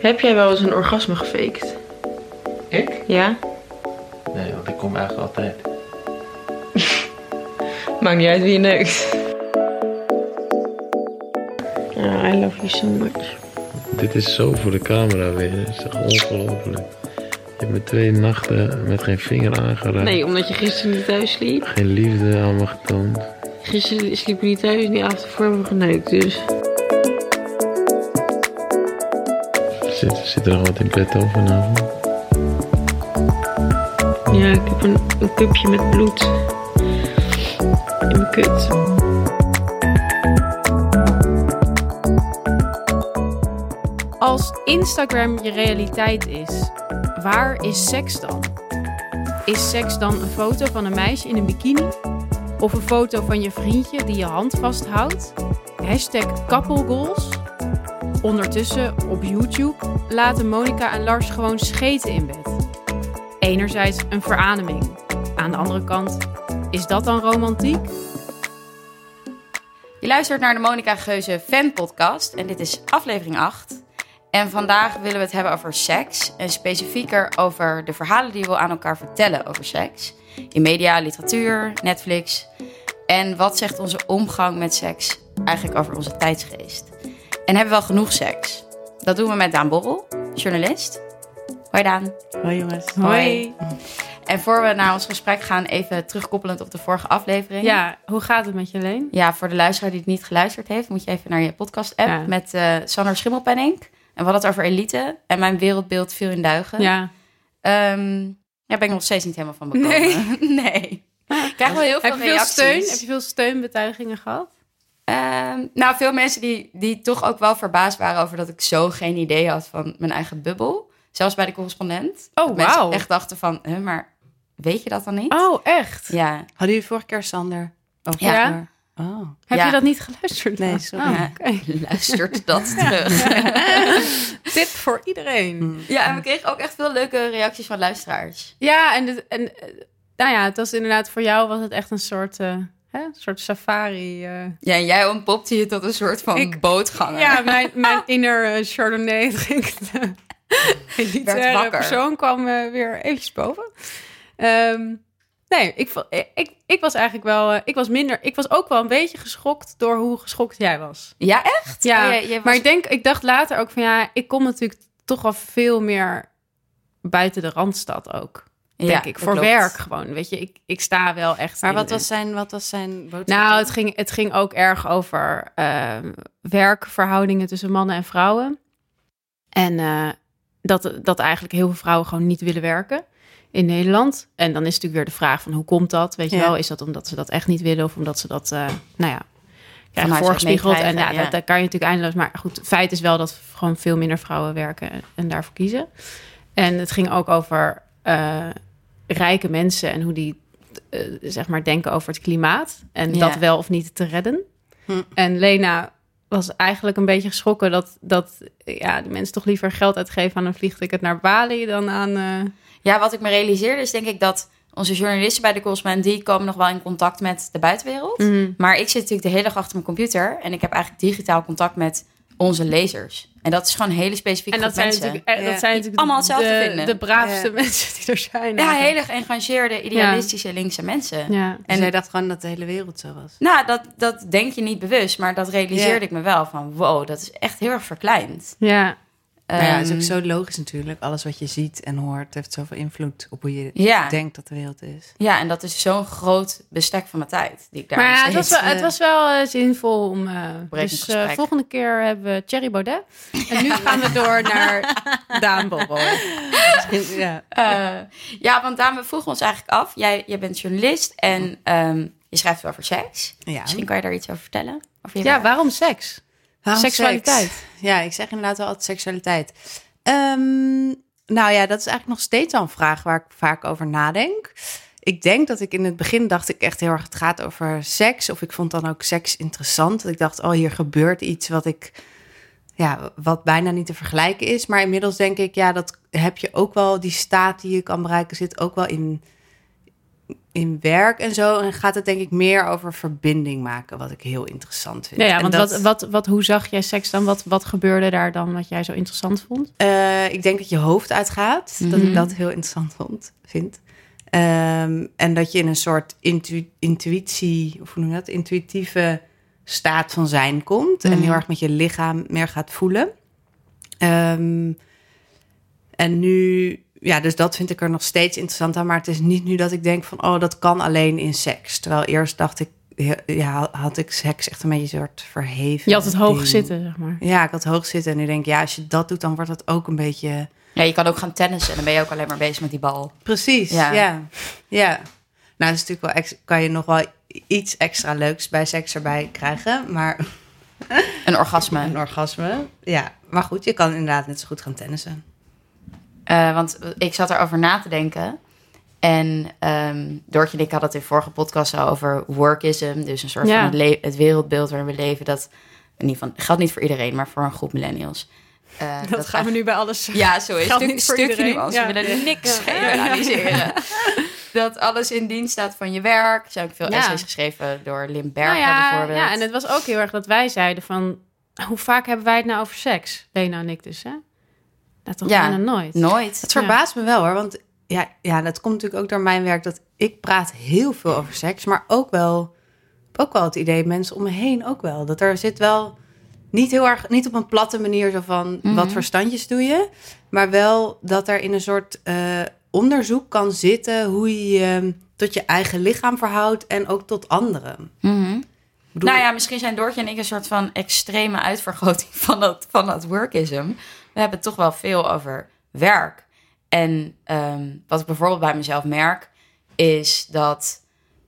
Heb jij wel eens een orgasme gefaked? Ik? Ja? Nee, want ik kom eigenlijk altijd. Maakt niet uit wie je neukt. Ja, I love you so much. Dit is zo voor de camera weer. Het is echt ongelooflijk. Je hebt me twee nachten met geen vinger aangeraakt. Nee, omdat je gisteren niet thuis sliep. Geen liefde aan me getoond. Gisteren sliep je niet thuis en die avond ervoor hebben we geneukt, dus... Zit, zit er nog wat in petto vanavond? Ja, ik heb een, een cupje met bloed. In mijn kut. Als Instagram je realiteit is, waar is seks dan? Is seks dan een foto van een meisje in een bikini? Of een foto van je vriendje die je hand vasthoudt? Hashtag couple goals? Ondertussen op YouTube laten Monica en Lars gewoon scheten in bed. Enerzijds een verademing. Aan de andere kant, is dat dan romantiek? Je luistert naar de Monica Geuze fan podcast en dit is aflevering 8. En vandaag willen we het hebben over seks en specifieker over de verhalen die we aan elkaar vertellen over seks. In media, literatuur, Netflix. En wat zegt onze omgang met seks eigenlijk over onze tijdsgeest? En hebben we wel genoeg seks? Dat doen we met Daan Borrel, journalist. Hoi Daan. Hoi jongens. Hoi. En voor we naar ons gesprek gaan, even terugkoppelend op de vorige aflevering. Ja, hoe gaat het met je Leen? Ja, voor de luisteraar die het niet geluisterd heeft, moet je even naar je podcast-app Ja. met eh Sander Schimmelpenning. En we hadden het over elite en mijn wereldbeeld viel in duigen. Ja. Ehm daar ben ik nog steeds niet helemaal van bekomen. Nee. Ik krijg wel heel veel Heb veel reacties. steun? Heb je veel steunbetuigingen gehad? Ehm, nou, veel mensen die, die toch ook wel verbaasd waren over dat ik zo geen idee had van mijn eigen bubbel. Zelfs bij de correspondent. Oh, wauw. echt dachten van, huh, maar weet je dat dan niet? Oh, echt? Ja. Hadden jullie vorige keer Sander? Over Ja. Oh. Heb Ja. je dat niet geluisterd? Nee, sorry. Oh, Ja. oké. Luistert dat terug. Tip voor iedereen. ja, en we kregen ook echt veel leuke reacties van luisteraars. Ja, en, dit- en eh, nou ja, het was inderdaad voor jou was het echt een soort, eh, hè, een soort safari. eh. Ja, en jij ontpopte je tot een soort van Ik- bootganger. Ja, mijn, mijn inner eh, Chardonnay drinkende elitaire wakker. persoon kwam eh, weer eventjes boven. Ehm, nee, ik, ik, ik, was eigenlijk wel, eh, ik was minder, ik was ook wel een beetje geschokt door hoe geschokt jij was. Ja, echt? Ja, Oh, jij- jij was- maar ik denk, ik dacht later ook van ja, ik kom natuurlijk toch wel veel meer buiten de randstad ook. Denk Ja, ik, voor klopt. werk gewoon. Weet je, ik, ik sta wel echt. Maar in wat was zijn, wat was zijn boodschap? Nou, het ging, het ging ook erg over ehm, werkverhoudingen tussen mannen en vrouwen. En eh, dat, dat eigenlijk heel veel vrouwen gewoon niet willen werken in Nederland. En dan is natuurlijk weer de vraag van hoe komt dat? Weet je Ja. wel, is dat omdat ze dat echt niet willen of omdat ze dat, eh, nou ja, krijgen voorgespiegeld? En ja, ja. Dat, dat kan je natuurlijk eindeloos. Maar goed, het feit is wel dat gewoon veel minder vrouwen werken en, en daarvoor kiezen. En het ging ook over eh, rijke mensen en hoe die eh, zeg maar denken over het klimaat en Ja. dat wel of niet te redden. Hm. En Lena was eigenlijk een beetje geschrokken dat, dat ja, de mensen toch liever geld uitgeven aan een vliegticket naar Bali dan aan. eh, Ja, wat ik me realiseerde is denk ik dat onze journalisten bij de correspondent... die komen nog wel in contact met de buitenwereld. Mhm. Maar ik zit natuurlijk de hele dag achter mijn computer... en ik heb eigenlijk digitaal contact met onze lezers. En dat is gewoon een hele specifieke En dat groep zijn, mensen. natuurlijk, eh, Ja. dat zijn natuurlijk allemaal hetzelfde de, vinden. de braafste Ja. mensen die er zijn. Ja, eigenlijk. hele geëngageerde, idealistische linkse mensen. Ja. En zij dacht gewoon dat de hele wereld zo was. Nou, dat, dat denk je niet bewust, maar dat realiseerde Ja. ik me wel. Van wow, dat is echt heel erg verkleind. ja. Nou ja, het is Ehm, ook zo logisch natuurlijk. Alles wat je ziet en hoort heeft zoveel invloed op hoe je Ja. denkt dat de wereld is. Ja, en dat is zo'n groot bestek van mijn tijd. Die ik daar Maar het was wel, het was wel eh, zinvol om. eh, Brekend dus eh, volgende keer hebben we Thierry Baudet. En nu gaan we door naar Daan Borrel. ja. Eh, ja, want Daan, we vroegen ons eigenlijk af. Jij, jij bent journalist en ehm, je schrijft over seks. ja. Misschien kan je daar iets over vertellen? Over je Ja, waarom seks? Waarom Seksualiteit. seks? Ja, ik zeg inderdaad wel altijd seksualiteit. Ehm, nou ja, dat is eigenlijk nog steeds al een vraag waar ik vaak over nadenk. Ik denk dat ik in het begin dacht ik echt heel erg het gaat over seks. Of ik vond dan ook seks interessant. Dat ik dacht, oh, hier gebeurt iets wat ik ja, wat bijna niet te vergelijken is. Maar inmiddels denk ik, ja, dat heb je ook wel, die staat die je kan bereiken, zit ook wel in in werk en zo en gaat het denk ik meer over verbinding maken, wat ik heel interessant vind. Ja, want dat- wat, wat, wat, hoe zag jij seks dan? Wat, wat gebeurde daar dan wat jij zo interessant vond? Eh, ik denk dat je hoofd uitgaat. Dat Mhm. ik dat heel interessant vond, vind. Ehm, en dat je in een soort intu- intuïtie, of hoe noem je dat? Intuïtieve staat van zijn komt. En Mhm. heel erg met je lichaam meer gaat voelen. Ehm, en nu, ja, dus dat vind ik er nog steeds interessant aan. Maar het is niet nu dat ik denk van, oh, dat kan alleen in seks. Terwijl eerst dacht ik, ja, had ik seks echt een beetje een soort verheven. Je had het hoog ding. zitten, zeg maar. Ja, ik had hoog zitten en nu denk ik, ja, als je dat doet, dan wordt het ook een beetje... Ja, je kan ook gaan tennissen en dan ben je ook alleen maar bezig met die bal. Precies, Ja. ja. Ja. Nou, is natuurlijk wel kan je nog wel iets extra leuks bij seks erbij krijgen, maar Een orgasme. een orgasme, ja. Maar goed, je kan inderdaad net zo goed gaan tennissen. Eh, want ik zat erover na te denken. En ehm Doortje en ik hadden het in vorige podcast al over workism. Dus een soort Ja. van het, wereldbeeld waarin we leven. Dat in ieder geval geldt niet voor iedereen, maar voor een groep millennials. Eh, we nu bij alles Ja, zo is het. Stuk, stukje iedereen. nuance. Ja. We willen niks Ja. generaliseren. Dat alles in dienst staat van je werk. Er zijn ook veel essays geschreven door Lim Berger Nou ja, bijvoorbeeld. ja, en het was ook heel erg dat wij zeiden van... Hoe vaak hebben wij het nou over seks? Lena en ik dus, hè? Dat toch Ja. bijna nooit. Nooit. Het verbaast me wel hoor, want ja, ja, dat komt natuurlijk ook door mijn werk dat ik praat heel veel over seks, maar ook wel, ook wel het idee, mensen om me heen ook wel. Dat er zit wel niet heel erg, niet op een platte manier zo van Mhm. wat voor standjes doe je, maar wel dat er in een soort eh, onderzoek kan zitten hoe je je tot je eigen lichaam verhoudt en ook tot anderen. Mhm. Nou ja, misschien zijn Doortje en ik een soort van extreme uitvergroting van dat, van dat workism. We hebben het toch wel veel over werk. En ehm, wat ik bijvoorbeeld bij mezelf merk, is dat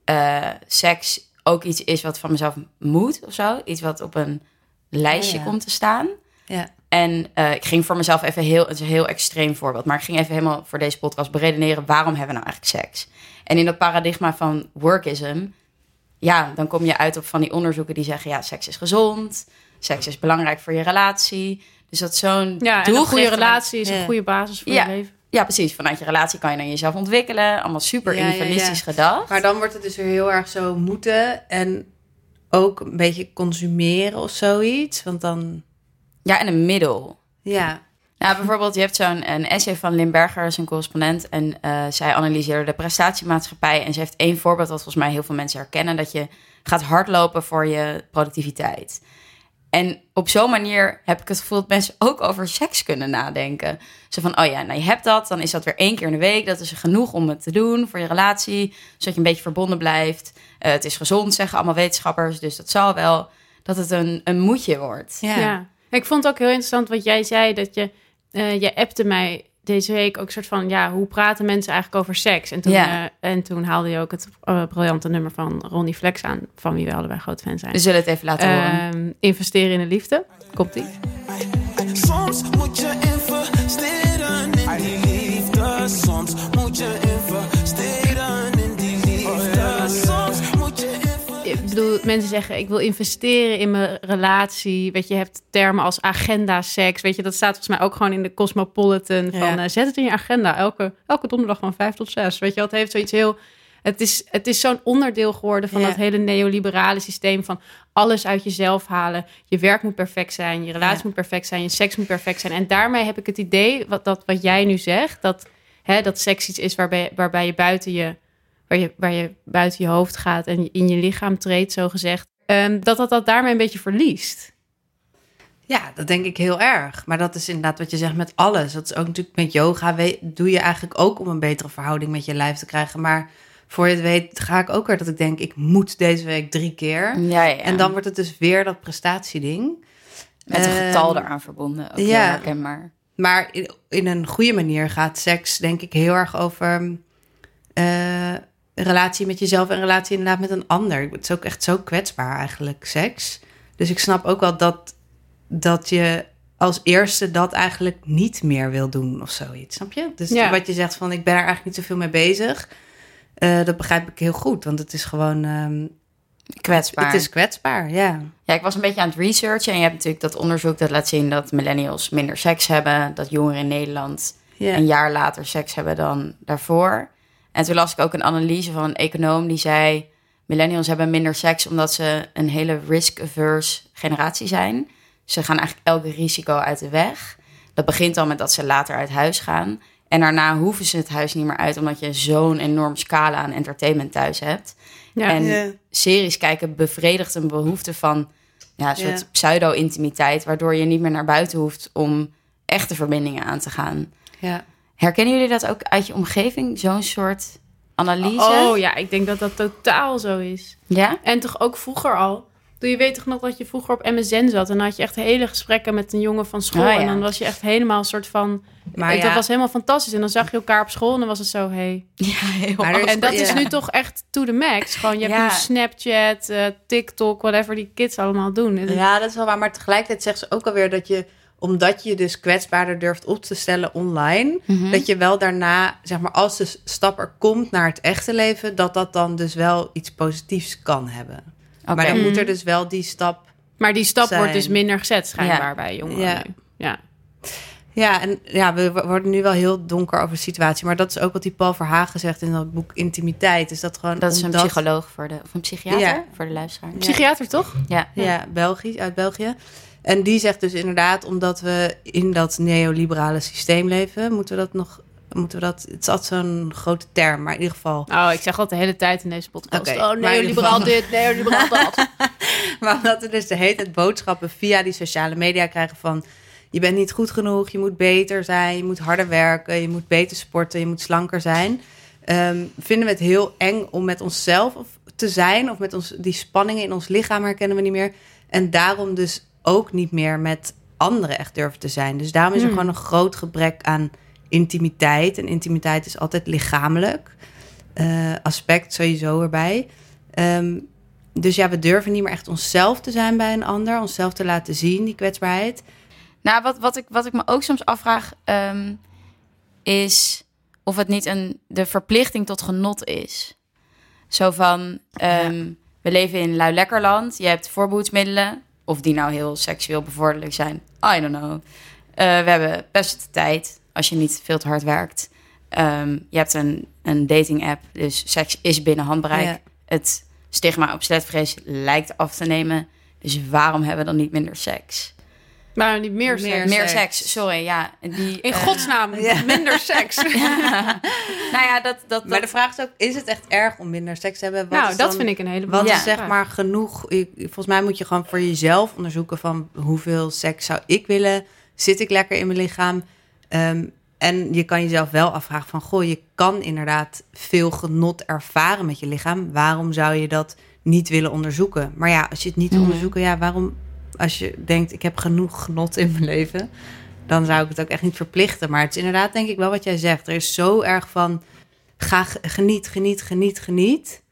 eh, seks ook iets is wat van mezelf moet of zo. Iets wat op een lijstje Oh ja. komt te staan. ja. En eh, ik ging voor mezelf even heel, het is een heel extreem voorbeeld, maar ik ging even helemaal voor deze podcast beredeneren waarom hebben we nou eigenlijk seks? En in dat paradigma van workism, ja, dan kom je uit op van die onderzoeken die zeggen, ja, seks is gezond, seks is belangrijk voor je relatie. Dus dat zo'n Ja, een goede relatie is Ja. een goede basis voor Ja. je leven. Ja, precies. Vanuit je relatie kan je dan jezelf ontwikkelen. Allemaal super individualistisch ja. gedacht. Maar dan wordt het dus weer heel erg zo moeten en ook een beetje consumeren of zoiets, want dan, Ja, en een middel. ja. Nou, bijvoorbeeld, je hebt zo'n een essay van Limberger, zijn correspondent. En eh, zij analyseerde de prestatiemaatschappij. En ze heeft één voorbeeld dat volgens mij heel veel mensen herkennen. Dat je gaat hardlopen voor je productiviteit. En op zo'n manier heb ik het gevoel dat mensen ook over seks kunnen nadenken. Zo van, oh ja, nou je hebt dat, dan is dat weer één keer in de week. Dat is genoeg om het te doen voor je relatie. Zodat je een beetje verbonden blijft. Eh, het is gezond, zeggen allemaal wetenschappers. Dus dat zal wel dat het een, een moedje wordt. Ja. Ja. Ik vond het ook heel interessant wat jij zei, dat je, eh je appte mij deze week ook soort van, ja, hoe praten mensen eigenlijk over seks? En toen, Ja. eh, en toen haalde je ook het eh, briljante nummer van Ronnie Flex aan, van wie we allebei groot fan zijn. We zullen het even laten horen. Ehm, investeren in de liefde. Komt-ie? Bedoel, mensen zeggen, ik wil investeren in mijn relatie. Weet je, je hebt termen als agenda seks. Weet je, dat staat volgens mij ook gewoon in de Cosmopolitan. Van, Ja. eh, zet het in je agenda. Elke, elke donderdag van vijf tot zes. Weet je, dat heeft zoiets heel... Het is, het is zo'n onderdeel geworden van Ja. dat hele neoliberale systeem van alles uit jezelf halen. Je werk moet perfect zijn, je relatie Ja. moet perfect zijn, je seks moet perfect zijn. En daarmee heb ik het idee, wat, dat, wat jij nu zegt, dat, hè, dat seks iets is waarbij, waarbij je buiten je waar je, waar je buiten je hoofd gaat en in je lichaam treedt, zo gezegd. ehm, dat, dat dat daarmee een beetje verliest. Ja, dat denk ik heel erg. Maar dat is inderdaad wat je zegt met alles. Dat is ook natuurlijk met yoga. Doe je eigenlijk ook om een betere verhouding met je lijf te krijgen. Maar voor je het weet ga ik ook weer dat ik denk... ik moet deze week drie keer. Ja, ja. En dan wordt het dus weer dat prestatieding. Met een getal Ehm, eraan verbonden. Ook ja. ja. herkenbaar. Maar in, in een goede manier gaat seks denk ik heel erg over... eh, relatie met jezelf en relatie inderdaad met een ander. Het is ook echt zo kwetsbaar eigenlijk, seks. Dus ik snap ook wel dat, dat je als eerste dat eigenlijk niet meer wil doen of zoiets. Snap je? Dus Ja. wat je zegt van ik ben er eigenlijk niet zoveel mee bezig. eh, dat begrijp ik heel goed, want het is gewoon... ehm, Kwetsbaar. het is kwetsbaar, ja. Ja, ik was een beetje aan het researchen. En je hebt natuurlijk dat onderzoek dat laat zien dat millennials minder seks hebben. Dat jongeren in Nederland ja. een jaar later seks hebben dan daarvoor. En toen las ik ook een analyse van een econoom die zei... millennials hebben minder seks omdat ze een hele risk-averse generatie zijn. Ze gaan eigenlijk elke risico uit de weg. Dat begint al met dat ze later uit huis gaan. En daarna hoeven ze het huis niet meer uit... omdat je zo'n enorm scala aan entertainment thuis hebt. Ja. En Ja. series kijken bevredigt een behoefte van ja, een soort Ja. pseudo-intimiteit, waardoor je niet meer naar buiten hoeft om echte verbindingen aan te gaan. Ja. Herkennen jullie dat ook uit je omgeving? Zo'n soort analyse? Oh ja, ik denk dat dat totaal zo is. Ja? En toch ook vroeger al. Doe je weet toch nog dat je vroeger op MSN zat en dan had je echt hele gesprekken met een jongen van school Oh, ja. en dan was je echt helemaal een soort van. Maar dat ja. was helemaal fantastisch en dan zag je elkaar op school en dan was het zo hey. Ja, heel is- En dat is nu toch echt to the max. Gewoon je hebt nu Snapchat, eh, TikTok, whatever die kids allemaal doen. En- Ja, dat is wel waar. Maar tegelijkertijd zegt ze ook alweer dat je, omdat je dus kwetsbaarder durft op te stellen online, Mhm. dat je wel daarna, zeg maar, als de stap er komt naar het echte leven, dat dat dan dus wel iets positiefs kan hebben. Maar dan moet Mhm. er dus wel die stap. Maar die stap Zijn. wordt dus minder gezet schijnbaar Ja. bij jongeren Ja. Ja. Ja, en ja, we worden nu wel heel donker over de situatie. Maar dat is ook wat die Paul Verhagen zegt in dat boek Intimiteit. Is dat gewoon Dat is een omdat- psycholoog voor de, of een psychiater Ja. voor de luisteraar. Psychiater toch? Ja. Ja, Belgisch, uit België. En die zegt dus inderdaad, omdat we in dat neoliberale systeem leven, moeten we dat nog. Moeten we dat, het is altijd zo'n grote term, maar in ieder geval. Oh, ik zeg dat de hele tijd in deze podcast. Oh, neoliberaal geval- dit, neoliberaal dat. Maar omdat we dus de hele tijd boodschappen via die sociale media krijgen van... je bent niet goed genoeg, je moet beter zijn, je moet harder werken... je moet beter sporten, je moet slanker zijn... ehm, vinden we het heel eng om met onszelf te zijn... of met ons, die spanningen in ons lichaam herkennen we niet meer. En daarom dus ook niet meer met anderen echt durven te zijn. Dus daarom is er Hmm. gewoon een groot gebrek aan intimiteit. En intimiteit is altijd lichamelijk. eh, aspect sowieso erbij. Ehm, dus ja, we durven niet meer echt onszelf te zijn bij een ander. Onszelf te laten zien, die kwetsbaarheid. Nou, wat, wat, ik, wat ik me ook soms afvraag, ehm, is of het niet een, de verplichting tot genot is. Zo van, ehm, we leven in lui lekkerland, je hebt voorbehoedsmiddelen, of die nou heel seksueel bevorderlijk zijn, I don't know. Eh, we hebben best de tijd, als je niet veel te hard werkt. Ehm, je hebt een, een dating app, dus seks is binnen handbereik. Ja. Het stigma op sletvrees lijkt af te nemen. Dus waarom hebben we dan niet minder seks? Maar niet meer Meer seks. Meer seks. seks, sorry, ja. Die, In eh, godsnaam, Ja. minder seks. nou ja, dat... dat, Maar de vraag is ook, is het echt erg om minder seks te hebben? Wat nou, dat dan- vind ik een hele Wat is zeg maar genoeg? Ik- Volgens mij moet je gewoon voor jezelf onderzoeken van hoeveel seks zou ik willen? Zit ik lekker in mijn lichaam? Ehm, en je kan jezelf wel afvragen van, goh, je kan inderdaad veel genot ervaren met je lichaam. Waarom zou je dat niet willen onderzoeken? Maar ja, als je het niet wil Mhm. onderzoeken, ja, waarom? Als je denkt, ik heb genoeg genot in mijn leven, dan zou ik het ook echt niet verplichten. Maar het is inderdaad, denk ik wel wat jij zegt. Er is zo erg van, ga geniet, geniet, geniet, geniet.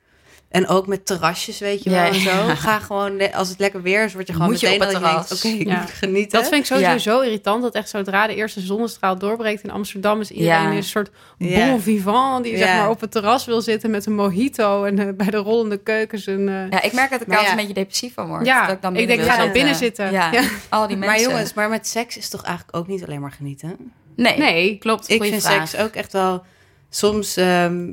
En ook met terrasjes, weet je Ja, wel, en zo. ja. Ga gewoon, als het lekker weer is, word je gewoon Moet je op het terras. Oké, ik Ja. genieten. Dat vind ik sowieso Ja. zo irritant. Dat echt zodra de eerste zonnestraal doorbreekt in Amsterdam... is iedereen Ja. een soort Ja. bon vivant... die zeg maar op het terras wil zitten met een mojito... en eh, bij de rollende keukens een... eh, ja, ik merk dat ik er altijd ja. een beetje depressief van word. Ja, dat ik, dan ik denk, ga dan binnen zitten. Ja, Ja. al die mensen. Maar jongens, maar met seks is toch eigenlijk ook niet alleen maar genieten? nee, Nee. klopt. Ik vind vraag. seks ook echt wel soms. ehm,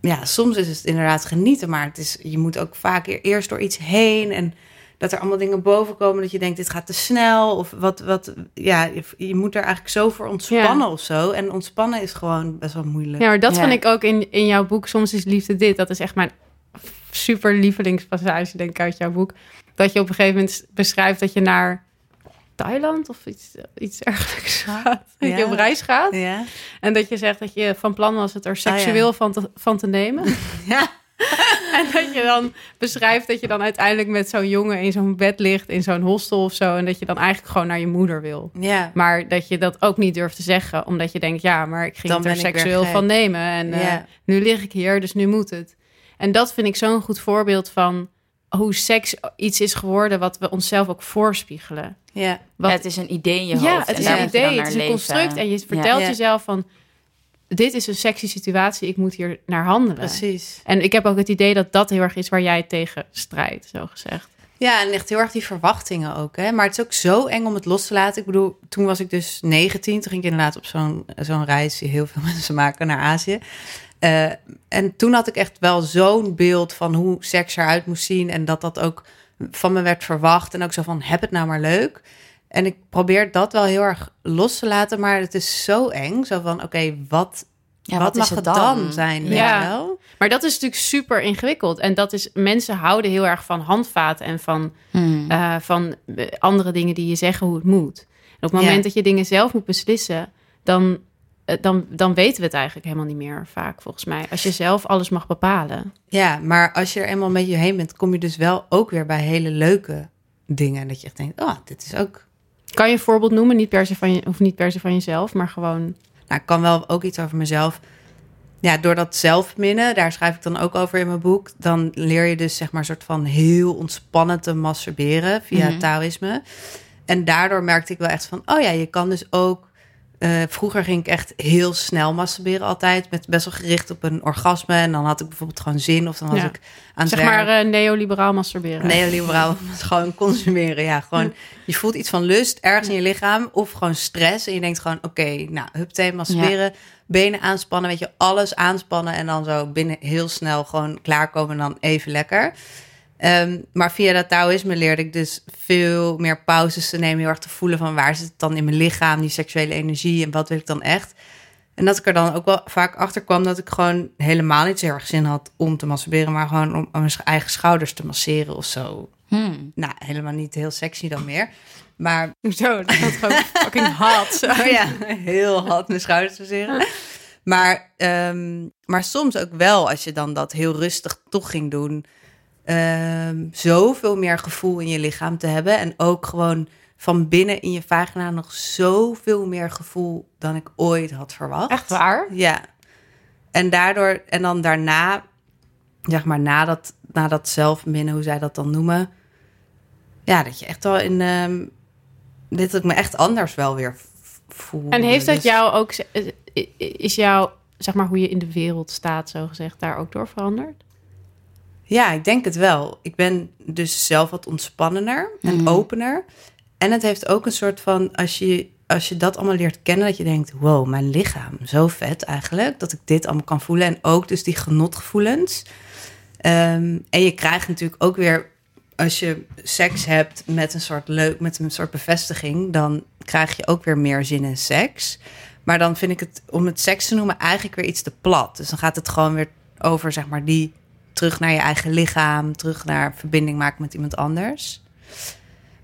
ja, soms is het inderdaad genieten, maar het is, je moet ook vaak e- eerst door iets heen en dat er allemaal dingen boven komen dat je denkt dit gaat te snel of wat, wat ja, je, je moet er eigenlijk zo voor ontspannen of zo en ontspannen is gewoon best wel moeilijk. Ja, maar dat Ja. vind ik ook in, in jouw boek. Soms is liefde dit. Dat is echt mijn super lievelingspassage, denk ik, uit jouw boek. Dat je op een gegeven moment beschrijft dat je naar Thailand of iets, iets dergelijks gaat. Dat je op reis gaat. Ja. En dat je zegt dat je van plan was het er seksueel van, te, van te nemen. Ja. En dat je dan beschrijft dat je dan uiteindelijk met zo'n jongen in zo'n bed ligt, in zo'n hostel of zo. En dat je dan eigenlijk gewoon naar je moeder wil. Ja. Maar dat je dat ook niet durft te zeggen, omdat je denkt, ja, maar ik ging Dan het er seksueel van nemen. En eh, nu lig ik hier, dus nu moet het. En dat vind ik zo'n goed voorbeeld van hoe seks iets is geworden wat we onszelf ook voorspiegelen. Ja. Wat, Ja, het is een idee in je hoofd. ja, het is een idee, het is een construct. En je vertelt Ja. jezelf van, dit is een sexy situatie, ik moet hier naar handelen. Precies. En ik heb ook het idee dat dat heel erg is waar jij tegen strijdt, zo gezegd. Ja, en echt heel erg die verwachtingen ook. Hè? Maar het is ook zo eng om het los te laten. Ik bedoel, toen was ik dus 19. Toen ging ik inderdaad op zo'n zo'n reis die heel veel mensen maken naar Azië. Eh, en toen had ik echt wel zo'n beeld van hoe seks eruit moest zien. En dat dat ook van me werd verwacht. En ook zo van, heb het nou maar leuk. En ik probeer dat wel heel erg los te laten. Maar het is zo eng. Zo van, oké, wat, Ja, wat, mag het het dan? dan, zijn? Ja. wel? Maar dat is natuurlijk super ingewikkeld. En dat is, mensen houden heel erg van handvaten en van, Hmm. eh, van eh, andere dingen die je zeggen hoe het moet. En op het moment Ja. dat je dingen zelf moet beslissen, dan, dan, dan weten we het eigenlijk helemaal niet meer vaak, volgens mij. Als je zelf alles mag bepalen. Ja, maar als je er eenmaal met je heen bent, kom je dus wel ook weer bij hele leuke dingen. Dat je echt denkt, oh, dit is ook... Kan je een voorbeeld noemen? Niet per se van je, of niet per se van jezelf, maar gewoon. Nou, ik kan wel ook iets over mezelf. Ja, door dat zelfminnen, daar schrijf ik dan ook over in mijn boek. Dan leer je dus zeg maar een soort van heel ontspannen te masturberen via Mhm. Taoïsme. En daardoor merkte ik wel echt van, oh ja, je kan dus ook... eh, vroeger ging ik echt heel snel masturberen altijd. Met best wel gericht op een orgasme. En dan had ik bijvoorbeeld gewoon zin. Of dan was Ja. ik aan het Zeg werk. maar eh, neoliberaal masturberen. Neoliberaal, gewoon consumeren. Ja, gewoon je voelt iets van lust ergens in je lichaam of gewoon stress. En je denkt gewoon, oké, nou, hup, masturberen, benen aanspannen, weet je, alles aanspannen en dan zo binnen heel snel gewoon klaarkomen en dan even lekker. Ehm, maar via dat Taoïsme leerde ik dus veel meer pauzes te nemen, heel erg te voelen van waar zit het dan in mijn lichaam, die seksuele energie en wat wil ik dan echt. En dat ik er dan ook wel vaak achter kwam dat ik gewoon helemaal niet zo erg zin had om te masturberen, maar gewoon om mijn eigen schouders te masseren of zo. Hmm. Nou, helemaal niet heel sexy dan meer. Maar Zo, dat gewoon fucking hot. oh ja, heel hard mijn schouders masseren. Maar, ehm, maar soms ook wel, als je dan dat heel rustig toch ging doen, ehm, zoveel meer gevoel in je lichaam te hebben. En ook gewoon van binnen in je vagina nog zoveel meer gevoel dan ik ooit had verwacht. Echt waar? Ja. En daardoor, en dan daarna, zeg maar, na dat, na dat zelfminnen, hoe zij dat dan noemen. Ja, dat je echt wel in. ehm dit dat ik me echt anders wel weer voel. En heeft dat Dus- jou ook, eh, is jou, zeg maar, hoe je in de wereld staat, zo gezegd, daar ook door veranderd? Ja, ik denk het wel. Ik ben dus zelf wat ontspannender en Mhm. opener. En het heeft ook een soort van, als je, als je dat allemaal leert kennen, dat je denkt, wow, mijn lichaam, zo vet eigenlijk, dat ik dit allemaal kan voelen. En ook dus die genotgevoelens. Ehm, en je krijgt natuurlijk ook weer, als je seks hebt met een soort leuk, met een soort bevestiging, dan krijg je ook weer meer zin in seks. Maar dan vind ik het, om het seks te noemen, eigenlijk weer iets te plat. Dus dan gaat het gewoon weer over, zeg maar, die terug naar je eigen lichaam, terug naar verbinding maken met iemand anders.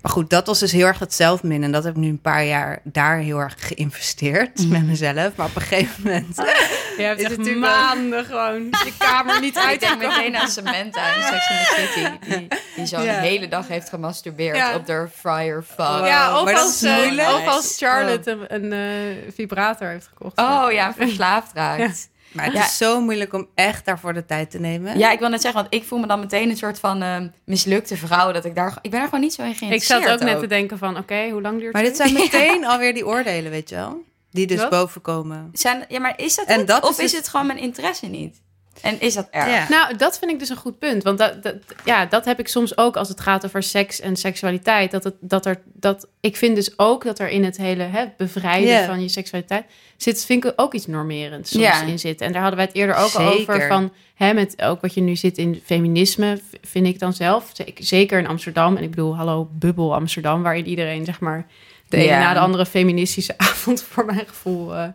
Maar goed, dat was dus heel erg het zelfmin. En dat heb ik nu een paar jaar daar heel erg geïnvesteerd met mezelf. Maar op een gegeven moment. Je hebt Is echt natuurlijk wel- maanden gewoon je kamer niet Ik uit denk meteen aan Samantha in Sex and the City. Die, die zo'n Ja. hele dag heeft gemasturbeerd Ja. op de fryer fuck. Ja, of maar dat als, is eh, of als Charlotte een, een eh, vibrator heeft gekocht. Oh ja, verslaafd raakt. Maar het Ja. is zo moeilijk om echt daarvoor de tijd te nemen. Ja, ik wil net zeggen, want ik voel me dan meteen een soort van eh, mislukte vrouw. Dat ik daar, ik ben er gewoon niet zo in Ik geïnteresseerd. zat ook net te denken van, oké, hoe lang duurt Maar het? dit zijn meteen alweer die oordelen, weet je wel? Die dus Wat? boven komen. Zijn, ja, maar is dat En het? dat of is is, dus- het gewoon mijn interesse niet? En is dat erg? Ja. Nou, dat vind ik dus een goed punt. Want dat, dat, ja, dat heb ik soms ook als het gaat over seks en seksualiteit. Dat het, dat er, dat, ik vind dus ook dat er in het hele hè, bevrijden van je seksualiteit... zit, vind ik ook iets normerends soms Ja. in zitten. En daar hadden wij het eerder ook al over. Van, hè, met ook wat je nu zit in feminisme, vind ik dan zelf. Zeker- in Amsterdam. En ik bedoel, hallo, bubbel Amsterdam... waarin iedereen, zeg maar, de ene na de andere feministische avond... voor mijn gevoel eh,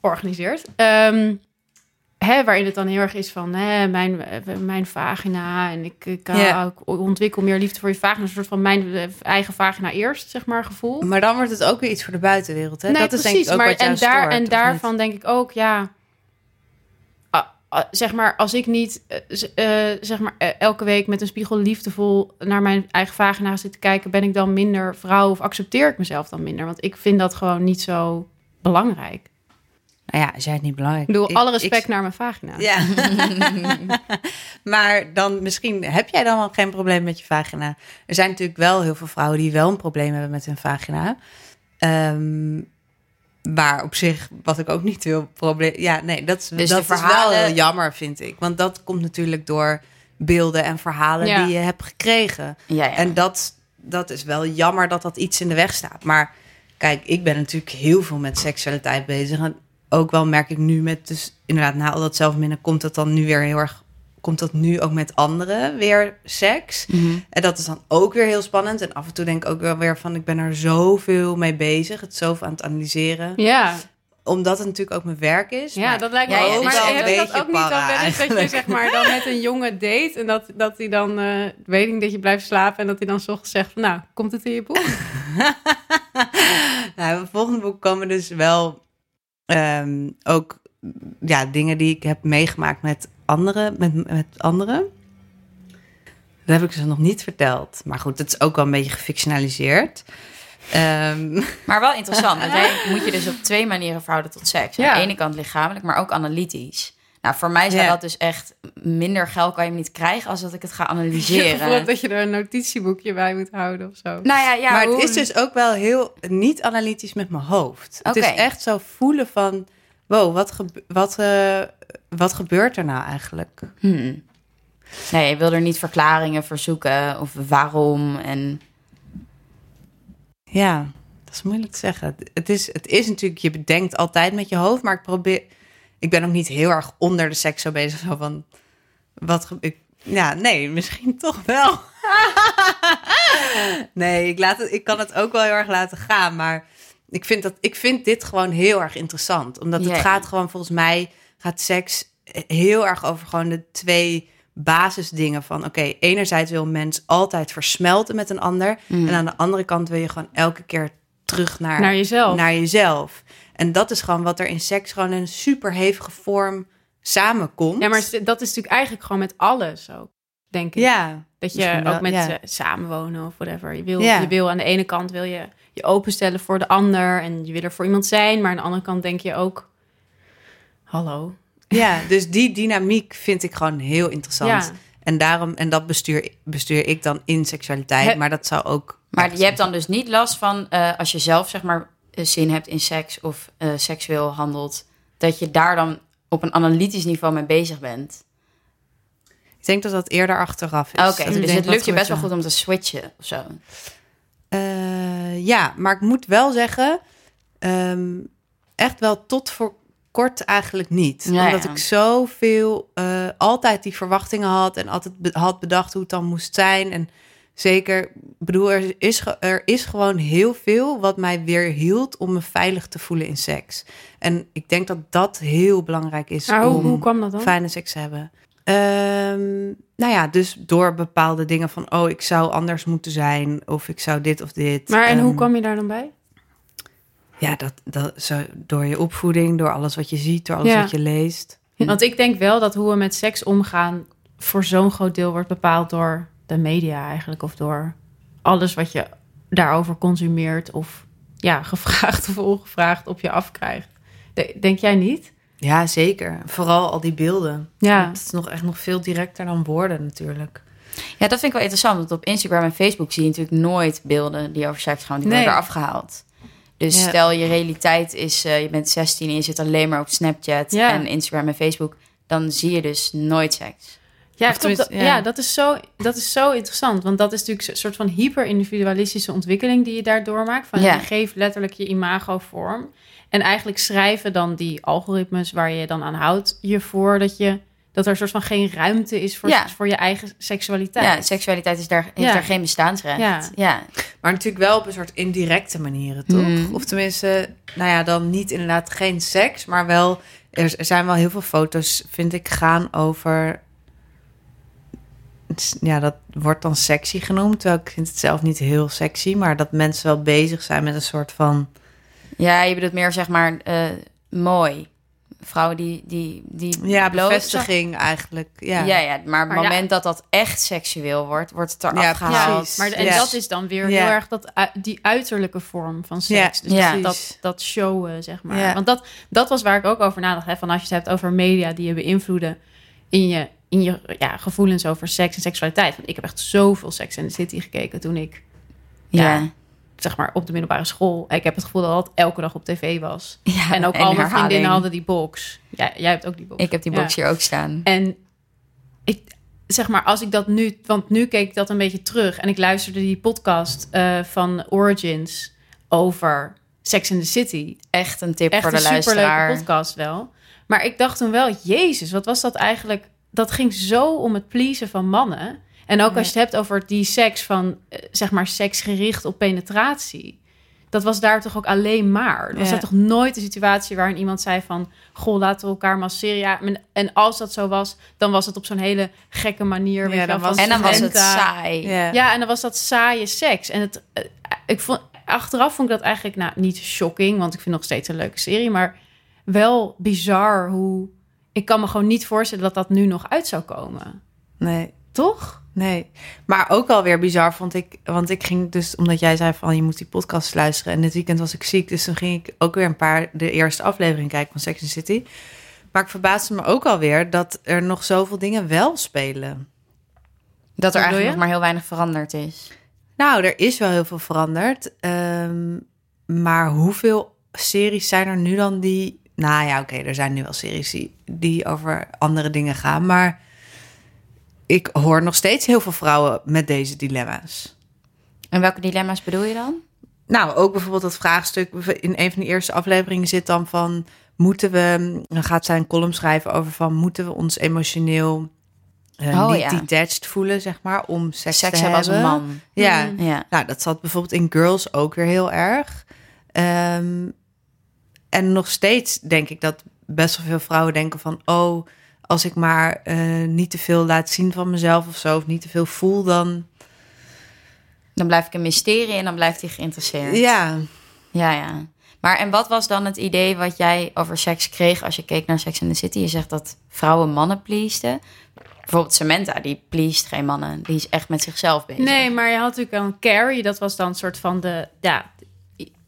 organiseert. Ehm, hè, waarin het dan heel erg is van hè, mijn, eh, mijn vagina en ik, ik, eh, ik ontwikkel meer liefde voor je vagina. Een soort van mijn eh, eigen vagina eerst, zeg maar, gevoel. Maar dan wordt het ook weer iets voor de buitenwereld. Hè? Nee, dat is denk ik ook maar wat en, daar, stoort, en daarvan niet? denk ik ook, ja, ah, zeg maar, als ik niet eh, eh, zeg maar eh, elke week met een spiegel liefdevol naar mijn eigen vagina zit te kijken, ben ik dan minder vrouw of accepteer ik mezelf dan minder? Want ik vind dat gewoon niet zo belangrijk. Nou ja, jij het niet belangrijk Ik bedoel, ik- alle ik- respect naar mijn vagina. Ja. maar dan misschien heb jij dan wel geen probleem met je vagina. Er zijn natuurlijk wel heel veel vrouwen die wel een probleem hebben met hun vagina. Ehm maar op zich, wat ik ook niet wil, probleem. Ja, nee, dat is, Dus dat is wel heel jammer, vind ik. Want dat komt natuurlijk door beelden en verhalen Ja. die je hebt gekregen. Ja, ja. En dat, dat is wel jammer dat dat iets in de weg staat. Maar kijk, ik ben natuurlijk heel veel met seksualiteit bezig. En ook wel merk ik nu met, dus inderdaad, na al dat zelfminnen, komt dat dan nu weer heel erg. Komt dat nu ook met anderen weer seks? Mhm. En dat is dan ook weer heel spannend. En af en toe denk ik ook wel weer van, ik ben er zoveel mee bezig. Het zoveel aan het analyseren. Ja, Omdat het natuurlijk ook mijn werk is. ja dat lijkt me Ja, ook. Maar wel heb je dat ook niet dan para wel eens dat je zeg maar dan met een jongen date en dat, dat hij dan, eh, weet ik dat je blijft slapen en dat hij dan 's ochtends zegt van nou, komt het in je boek? Nou, volgende boek komen dus wel ehm, ook ja, dingen die ik heb meegemaakt met anderen. Met, met anderen. Dat heb ik ze nog niet verteld. Maar goed, het is ook wel een beetje gefictionaliseerd. Ehm, Maar wel interessant, want jij moet je dus op twee manieren verhouden tot seks. Aan de ene kant lichamelijk, maar ook analytisch. Nou, voor mij zou Ja. dat dus echt minder geld kan je hem niet krijgen als dat ik het ga Ik heb het analyseren. gevoel dat je er een notitieboekje bij moet houden of zo. Nou ja, ja maar hoe- het is dus ook wel heel niet analytisch met mijn hoofd. Het Oké. is echt zo voelen van... Wow, wat, gebe- wat, eh, wat gebeurt er nou eigenlijk? Hmm. Nee, je wil er niet verklaringen voor zoeken of waarom. En Ja, dat is moeilijk te zeggen. Het is, het is natuurlijk, je bedenkt altijd met je hoofd, maar ik probeer. Ik ben ook niet heel erg onder de seks zo bezig. Zo van, wat ik, Ja, nee, misschien toch wel. nee, ik, laat het, ik kan het ook wel heel erg laten gaan, maar ik vind, dat, ik vind dit gewoon heel erg interessant. Omdat het gaat gewoon, volgens mij, gaat seks heel erg over gewoon de twee basisdingen van... oké, enerzijds wil een mens altijd versmelten met een ander... Mm. en aan de andere kant wil je gewoon elke keer terug naar, Naar jezelf. naar jezelf. En dat is gewoon wat er in seks gewoon een super hevige vorm samenkomt. Ja, maar dat is natuurlijk eigenlijk gewoon met alles ook, denk ik. Ja, Dat je wel, ook met ja. eh, samenwonen of whatever. Je wil, Ja. je wil aan de ene kant wil je je openstellen voor de ander en je wil er voor iemand zijn, maar aan de andere kant denk je ook, hallo. ja, dus die dynamiek vind ik gewoon heel interessant. Ja. En daarom, en dat bestuur, bestuur ik dan in seksualiteit. Maar dat zou ook. Maar je hebt dan dus niet last van eh, als je zelf zeg maar zin hebt in seks of eh, seksueel handelt, dat je daar dan op een analytisch niveau mee bezig bent. Ik denk dat dat eerder achteraf is. Oké, Dat ik dus het lukt je best wel goed om te switchen of zo. Eh, ja, maar ik moet wel zeggen, ehm, echt wel tot voor kort eigenlijk niet. Ja, Omdat ja. ik zoveel, eh altijd die verwachtingen had en altijd be- had bedacht hoe het dan moest zijn. En zeker, ik bedoel, er is, er is gewoon heel veel wat mij weer hield om me veilig te voelen in seks. En ik denk dat dat heel belangrijk is Maar hoe, om hoe kwam dat dan? fijne seks te hebben. Ehm, nou ja, dus door bepaalde dingen van, oh, ik zou anders moeten zijn, of ik zou dit of dit. Maar en hoe Ehm, kwam je daar dan bij? Ja, dat, dat, zo, door je opvoeding, door alles wat je ziet, door alles Ja. wat je leest. Want ik denk wel dat hoe we met seks omgaan voor zo'n groot deel wordt bepaald door de media eigenlijk. Of door alles wat je daarover consumeert of ja, gevraagd of ongevraagd op je afkrijgt. De- Denk jij niet? Ja, zeker. Vooral al die beelden. Ja. Het is nog echt nog veel directer dan woorden natuurlijk. Ja, dat vind ik wel interessant, want op Instagram en Facebook zie je natuurlijk nooit beelden die over seks gaan, die Nee. worden er afgehaald. Dus Ja. stel je realiteit is, eh, je bent 16 en je zit alleen maar op Snapchat Ja. en Instagram en Facebook, dan zie je dus nooit seks. Ja, tenminste, ja. ja. dat, is zo, dat is zo interessant. Want dat is natuurlijk een soort van hyper-individualistische ontwikkeling die je daar doormaakt. Van Ja. je geeft letterlijk je imago vorm. En eigenlijk schrijven dan die algoritmes waar je dan aan houdt je voor dat, je, dat er een soort van geen ruimte is voor, Ja. voor je eigen seksualiteit. Ja, seksualiteit is daar, heeft Ja. daar geen bestaansrecht. Ja. ja. Maar natuurlijk wel op een soort indirecte manieren, toch? Mm. Of tenminste, nou ja, dan niet inderdaad geen seks, maar wel... Er er zijn wel heel veel foto's, vind ik, gaan over... Ja, dat wordt dan sexy genoemd. Terwijl ik vind het zelf niet heel sexy. Maar dat mensen wel bezig zijn met een soort van... Ja, je bedoelt meer zeg maar eh, mooi. Vrouwen die, die, die Ja, bloot- bevestiging eigenlijk. Ja, Ja, ja, maar op het ja. moment dat dat echt seksueel wordt, wordt het eraf Ja, gehaald. precies. Maar en dat is dan weer heel erg dat, die uiterlijke vorm van seks. Dus ja. dat, dat, dat showen, zeg maar. Ja. Want dat, dat was waar ik ook over nadacht. Hè, van als je het hebt over media die je beïnvloeden in je, in je ja, gevoelens over seks en seksualiteit. Want ik heb echt zoveel Sex in the City gekeken toen ik, Ja. Ja. zeg maar, op de middelbare school. Ik heb het gevoel dat het elke dag op tv was. Ja, en ook en al mijn vriendinnen hadden die box. Ja, jij hebt ook die box. Ik heb die Ja. box hier ook staan. En ik, zeg maar, als ik dat nu, want nu keek ik dat een beetje terug en ik luisterde die podcast eh, van Origins over Sex in the City. Echt een tip Echt voor de een superleuke podcast wel. Maar ik dacht toen wel, Jezus, wat was dat eigenlijk? Dat ging zo om het pleasen van mannen. En ook als je het hebt over die seks van, eh, zeg maar, seks gericht op penetratie. Dat was daar toch ook alleen maar. Er was Ja. er toch nooit een situatie waarin iemand zei van... Goh, laten we elkaar masseren. Ja, en als dat zo was, dan was het op zo'n hele gekke manier. Ja, weet dan was En dan was het saai. Ja. Ja, en dan was dat saaie seks. En het, eh, ik vond, achteraf vond ik dat eigenlijk nou, niet shocking, want ik vind het nog steeds een leuke serie, maar wel bizar hoe. Ik kan me gewoon niet voorstellen dat dat nu nog uit zou komen. Nee. Toch? Nee, maar ook alweer bizar vond ik, want ik ging dus, omdat jij zei van je moet die podcast luisteren en dit weekend was ik ziek, dus toen ging ik ook weer een paar, de eerste aflevering kijken van Sex and the City. Maar ik verbaasde me ook alweer dat er nog zoveel dingen wel spelen. Dat er eigenlijk nog maar heel weinig veranderd is. Nou, er is wel heel veel veranderd, ehm, maar hoeveel series zijn er nu dan die, nou ja, oké, er zijn nu wel series die, die over andere dingen gaan, maar ik hoor nog steeds heel veel vrouwen met deze dilemma's. En welke dilemma's bedoel je dan? Nou, ook bijvoorbeeld dat vraagstuk in een van de eerste afleveringen zit dan van moeten we, dan gaat zij een column schrijven over van moeten we ons emotioneel Oh, niet ja. detached voelen, zeg maar, om seks, Seks te hebben als een man. Ja, Mm. Ja. nou, dat zat bijvoorbeeld in Girls ook weer heel erg. Ehm, en nog steeds denk ik dat best wel veel vrouwen denken van... oh, als ik maar eh, niet te veel laat zien van mezelf of zo... of niet te veel voel, dan... Dan blijf ik een mysterie en dan blijft hij geïnteresseerd. Ja, Ja, ja. Maar en wat was dan het idee wat jij over seks kreeg als je keek naar Sex in the City? Je zegt dat vrouwen mannen pleasten. Bijvoorbeeld Samantha, die pleest geen mannen. Die is echt met zichzelf bezig. Nee, maar je had natuurlijk dan Carrie. Dat was dan een soort van de. Ja,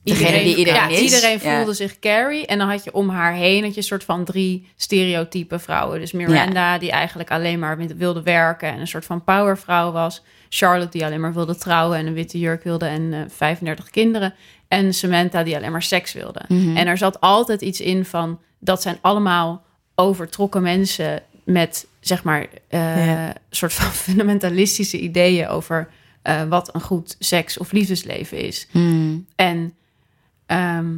i- Degene die iedereen ja, is. Iedereen Ja. voelde zich Carrie. En dan had je om haar heen had je een soort van drie stereotype vrouwen. Dus Miranda, die eigenlijk alleen maar wilde werken en een soort van powervrouw was. Charlotte, die alleen maar wilde trouwen en een witte jurk wilde en eh, 35 kinderen. En Samantha, die alleen maar seks wilde. Mhm. En er zat altijd iets in van dat zijn allemaal overtrokken mensen met zeg maar eh, soort van fundamentalistische ideeën over eh, wat een goed seks of liefdesleven is. Hmm. En ehm,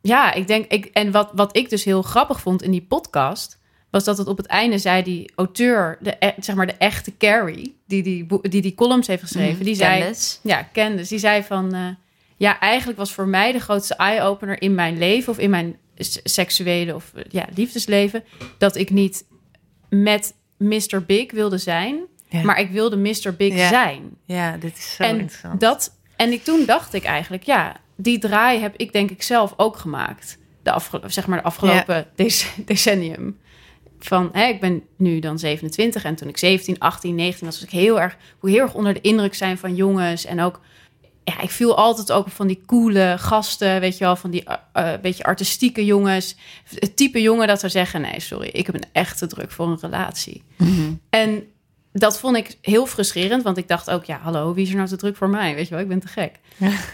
ja, ik denk, ik, en wat, wat ik dus heel grappig vond in die podcast, was dat het op het einde zei die auteur, de, e- zeg maar de echte Carrie, die die, die, die columns heeft geschreven, die zei, Candace. ja, Candice, die zei van, eh, ja, eigenlijk was voor mij de grootste eye-opener in mijn leven of in mijn seksuele of eh, ja, liefdesleven, dat ik niet met Mr. Big wilde zijn, Ja. maar ik wilde Mr. Big Ja. zijn ja dit is zo en interessant. dat en ik, toen dacht ik eigenlijk, ja, die draai heb ik denk ik zelf ook gemaakt. De, afge, zeg maar de afgelopen dec- decennium. Van, hè, ik ben nu dan 27 en toen ik 17, 18, 19 was, was ik heel erg, hoe heel erg onder de indruk zijn van jongens. En ook, ja, ik viel altijd ook op van die coole gasten, weet je wel, van die eh, eh, beetje artistieke jongens. Het type jongen dat zou zeggen, nee, sorry, ik heb een echte druk voor een relatie. En dat vond ik heel frustrerend, want ik dacht ook, ja, hallo, wie is er nou te druk voor mij? Weet je wel, ik ben te gek.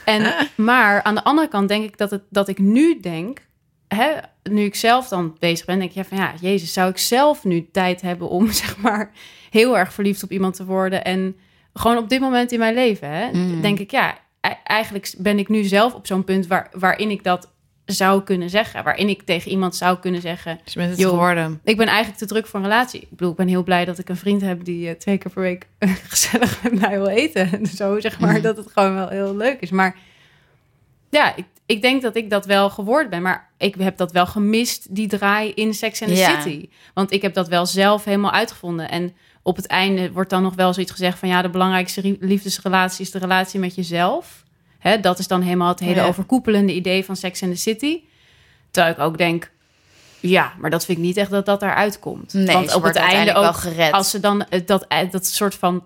En, maar aan de andere kant denk ik dat, het, dat ik nu denk, hè, nu ik zelf dan bezig ben, denk ik, ja, van ja, Jezus, zou ik zelf nu tijd hebben om, zeg maar, heel erg verliefd op iemand te worden? En gewoon op dit moment in mijn leven, hè, denk ik, ja, e- eigenlijk ben ik nu zelf op zo'n punt waar, waarin ik dat zou kunnen zeggen. Waarin ik tegen iemand zou kunnen zeggen, is met het geworden. ik ben eigenlijk te druk voor een relatie. Ik bedoel, ik ben heel blij dat ik een vriend heb die eh, twee keer per week gezellig met mij wil eten. En zo zeg maar, dat het gewoon wel heel leuk is. Maar ja, ik, ik denk dat ik dat wel geworden ben. Maar ik heb dat wel gemist, die draai in Sex and the Ja. City. Want ik heb dat wel zelf helemaal uitgevonden. En op het einde wordt dan nog wel zoiets gezegd van... ja, de belangrijkste liefdesrelatie is de relatie met jezelf. Hè, dat is dan helemaal het hele Ja. overkoepelende idee van Sex and the City. Terwijl ik ook denk... Ja, maar dat vind ik niet echt dat dat daaruit komt. Nee, Want op het wordt einde ook, gered. als ze dan eh, dat, eh, dat soort van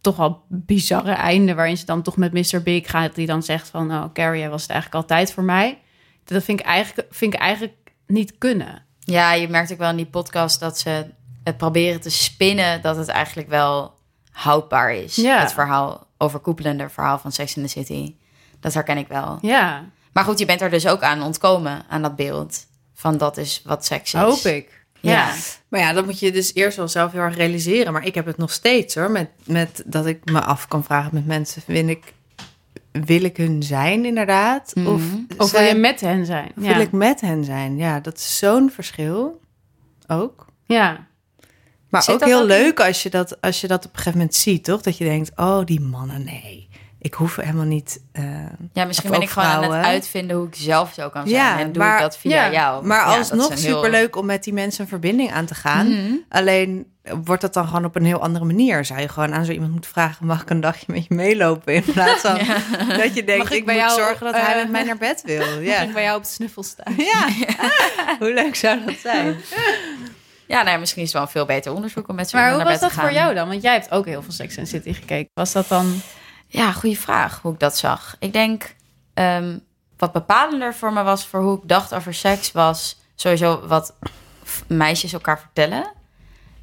toch wel bizarre einde... waarin ze dan toch met Mr. Big gaat... die dan zegt van, oh, Carrie, jij was het eigenlijk altijd voor mij. Dat vind ik eigenlijk, vind ik eigenlijk niet kunnen. Ja, je merkt ook wel in die podcast dat ze het proberen te spinnen dat het eigenlijk wel houdbaar is. Ja. Het verhaal, overkoepelende verhaal van Sex in the City. Dat herken ik wel. Ja, Maar goed, je bent er dus ook aan ontkomen, aan dat beeld. Van dat is wat seks is. hoop ik. Ja. Maar ja, dat moet je dus eerst wel zelf heel erg realiseren. Maar ik heb het nog steeds hoor. Met, met dat ik me af kan vragen met mensen. Wil ik, wil ik hun zijn inderdaad? Mhm. Of, Of wil je met hen zijn? of Ja. wil ik met hen zijn? Ja, dat is zo'n verschil. Ook. ja. Maar Zit ook heel ook in? leuk als je, dat, als je dat op een gegeven moment ziet, toch? Dat je denkt, oh, die mannen, nee. Ik hoef helemaal niet... eh, Ja, misschien ben ik gewoon aan het uitvinden hoe ik zelf zo kan zijn. Ja, en doe maar- ik dat via ja, jou. Maar Ja, alsnog heel- superleuk om met die mensen een verbinding aan te gaan. Mhm. Alleen wordt dat dan gewoon op een heel andere manier. Zou je gewoon aan zo iemand moeten vragen... mag ik een dagje met je meelopen? In plaats van dat je denkt, Mag ik ik, bij moet jou, zorgen dat hij eh, met mij naar bed wil. Ja. Ja, Ik bij jou op de snuffel staan. ja. hoe leuk zou dat zijn? Ja, nee, misschien is het wel een veel beter onderzoek om met zo'n Maar hoe was dat voor jou dan? Want jij hebt ook heel veel Sex and City gekeken. Was dat dan... Ja, goede vraag hoe ik dat zag. Ik denk, ehm, wat bepalender voor me was voor hoe ik dacht over seks, was sowieso wat meisjes elkaar vertellen.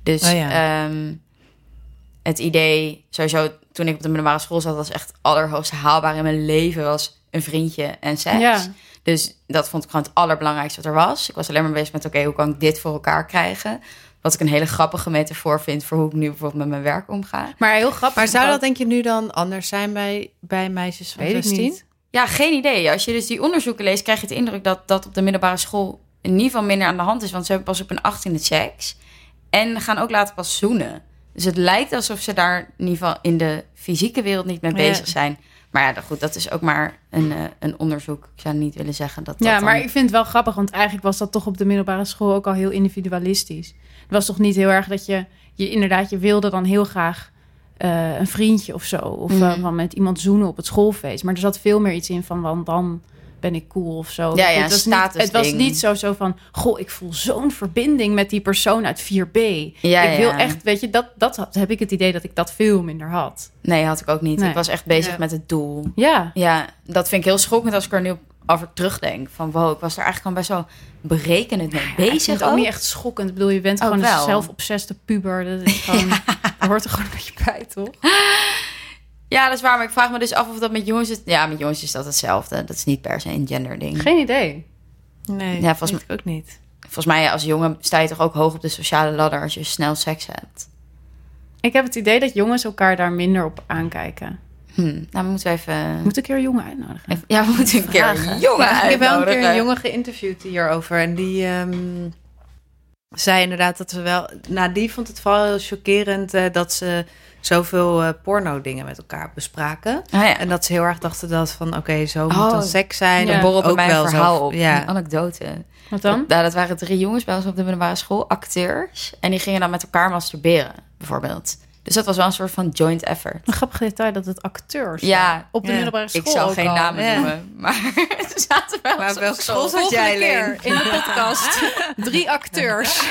Dus Oh ja. ehm, het idee, sowieso toen ik op de middelbare school zat, was echt het allerhoogste haalbaar in mijn leven, was een vriendje en seks. Ja. Dus dat vond ik gewoon het allerbelangrijkste wat er was. Ik was alleen maar bezig met, oké, hoe kan ik dit voor elkaar krijgen? Wat ik een hele grappige metafoor vind voor hoe ik nu bijvoorbeeld met mijn werk omga. Maar heel grappig. Maar zou dat denk je nu dan anders zijn bij, bij meisjes van Weet ik 16? niet. Ja, geen idee. Als je dus die onderzoeken leest, krijg je de indruk dat dat op de middelbare school in ieder geval minder aan de hand is. Want ze hebben pas op een 18e seks. En gaan ook later pas zoenen. Dus het lijkt alsof ze daar in ieder geval in de fysieke wereld niet mee Ja. bezig zijn. Maar ja, goed, dat is ook maar een, eh, een onderzoek. Ik zou niet willen zeggen dat dat Ja, dan- maar ik vind het wel grappig, want eigenlijk was dat toch op de middelbare school ook al heel individualistisch. Het was toch niet heel erg dat je, je inderdaad, je wilde dan heel graag eh, een vriendje of zo. Of eh, Mhm. van met iemand zoenen op het schoolfeest. Maar er zat veel meer iets in van, want dan ben ik cool of zo. Ja, ja, het, was niet, het was niet zo, zo van, goh, ik voel zo'n verbinding met die persoon uit 4B. Ja, ik wil ja. echt, weet je, dat, dat had- heb ik het idee dat ik dat veel minder had. Nee, had ik ook niet. Nee. Ik was echt bezig Ja. met het doel. Ja, Ja, dat vind ik heel schokkend als ik er nu op over terugdenk. Van wow, ik was er eigenlijk gewoon best wel berekenend mee ik bezig. het ook ook. niet echt schokkend. Ik bedoel, je bent Ook gewoon wel. een zelfobseste puber. Dat is gewoon, dat hoort er gewoon een beetje bij, toch? Ja, dat is waar. Maar ik vraag me dus af of dat met jongens is. Ja, met jongens is dat hetzelfde. Dat is niet per se een gender ding. Geen idee. Nee, Ja, volgens weet ik ook niet. Volgens mij als jongen sta je toch ook hoog op de sociale ladder als je snel seks hebt. Ik heb het idee dat jongens elkaar daar minder op aankijken. Hm, nou, we moeten even... Moet ik er een jongen uitnodigen? even- Ja, we moeten een keer een jongen Ja, ik heb wel een keer een jongen geïnterviewd hierover. En die ehm, zei inderdaad dat we wel... Nou, die vond het vooral heel chockerend eh, dat ze zoveel eh, porno-dingen met elkaar bespraken. Ah, ja. En dat ze heel erg dachten dat van, oké, zo Oh, moet dan seks zijn. ja. Borrelt bij Ook mij een wel verhaal zo- op. Ja. Een anekdote. Wat dan? Dat, nou, dat waren drie jongens bij ons op de middelbare school, acteurs. En die gingen dan met elkaar masturberen, bijvoorbeeld. Dus dat was wel een soort van joint effort. Een grappig detail dat het acteurs Ja. op de Ja. middelbare school Ik zal ook geen al. namen Ja. noemen, maar ze zaten wel Maar welke school. zat jij, keer in de podcast. Drie acteurs.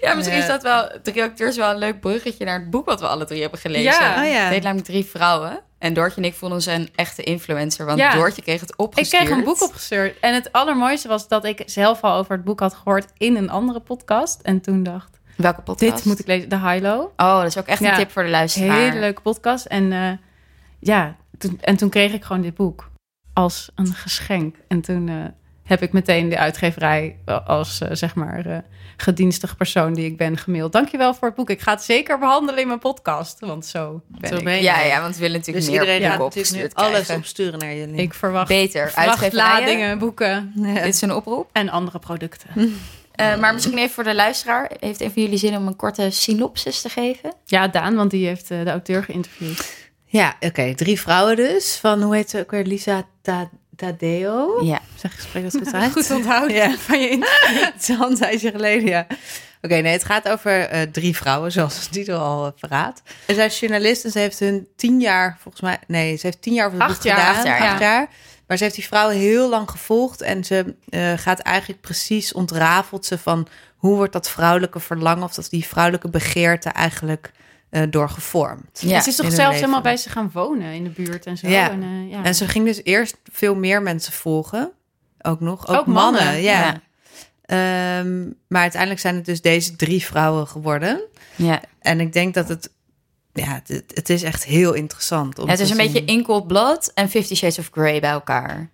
Ja, misschien is dat wel, drie acteurs, wel een leuk bruggetje naar het boek wat we alle drie hebben gelezen. Ja. Oh ja. Het heet namelijk Drie Vrouwen. En Doortje en ik vonden ze een echte influencer, want Ja. Doortje kreeg het Ik opgestuurd. kreeg een boek opgestuurd. En het allermooiste was dat ik zelf al over het boek had gehoord in een andere podcast. En toen dacht, Welke podcast? dit moet ik lezen. De Hilo. Oh, dat is ook echt een Ja. tip voor de luisteraar. Hele leuke podcast. En eh, ja, toen, en toen kreeg ik gewoon dit boek als een geschenk. En toen eh, heb ik meteen de uitgeverij eh, als zeg maar eh, gedienstig persoon die ik ben gemaild. Dankjewel voor het boek. Ik ga het zeker behandelen in mijn podcast. Want zo ben Zo ik. ben. Ja, ja, want we willen natuurlijk Dus meer iedereen gaat natuurlijk alles krijgen. opsturen naar jullie. Ik verwacht Beter, uitgeverijen. vrachtladingen, boeken Dit is een oproep. en andere producten. Eh, maar misschien even voor de luisteraar. Heeft een van jullie zin om een korte synopsis te geven? Ja, Daan, want die heeft eh, de auteur geïnterviewd. Ja, oké. Drie vrouwen dus. Van, hoe heet ze ook weer? Lisa Ta- Tadeo. Ja. Zeg, spreek dat goed uit? Goed onthouden Ja. van je interview. Het is al een tijdje geleden, ja. Oké, nee, het gaat over eh, drie vrouwen, zoals de titel al uh, verraadt. En zij is journalist en ze heeft hun tien jaar, volgens mij... Nee, ze heeft tien jaar het Acht boek jaar, gedaan. acht jaar, acht ja. jaar. Maar ze heeft die vrouwen heel lang gevolgd. En ze eh, gaat eigenlijk precies ontrafelt ze van... hoe wordt dat vrouwelijke verlangen... of dat die vrouwelijke begeerte eigenlijk eh doorgevormd. Ja. En ze is toch zelfs helemaal bij ze gaan wonen in de buurt en zo. Ja. En, eh, ja. En ze ging dus eerst veel meer mensen volgen. Ook nog. Ook, Ook mannen, mannen, ja. ja. Ehm, maar uiteindelijk zijn het dus deze drie vrouwen geworden. ja. En ik denk dat het... Ja, het, het is echt heel interessant. Om het is een zien. beetje In Cold Blood en Fifty Shades of Grey bij elkaar.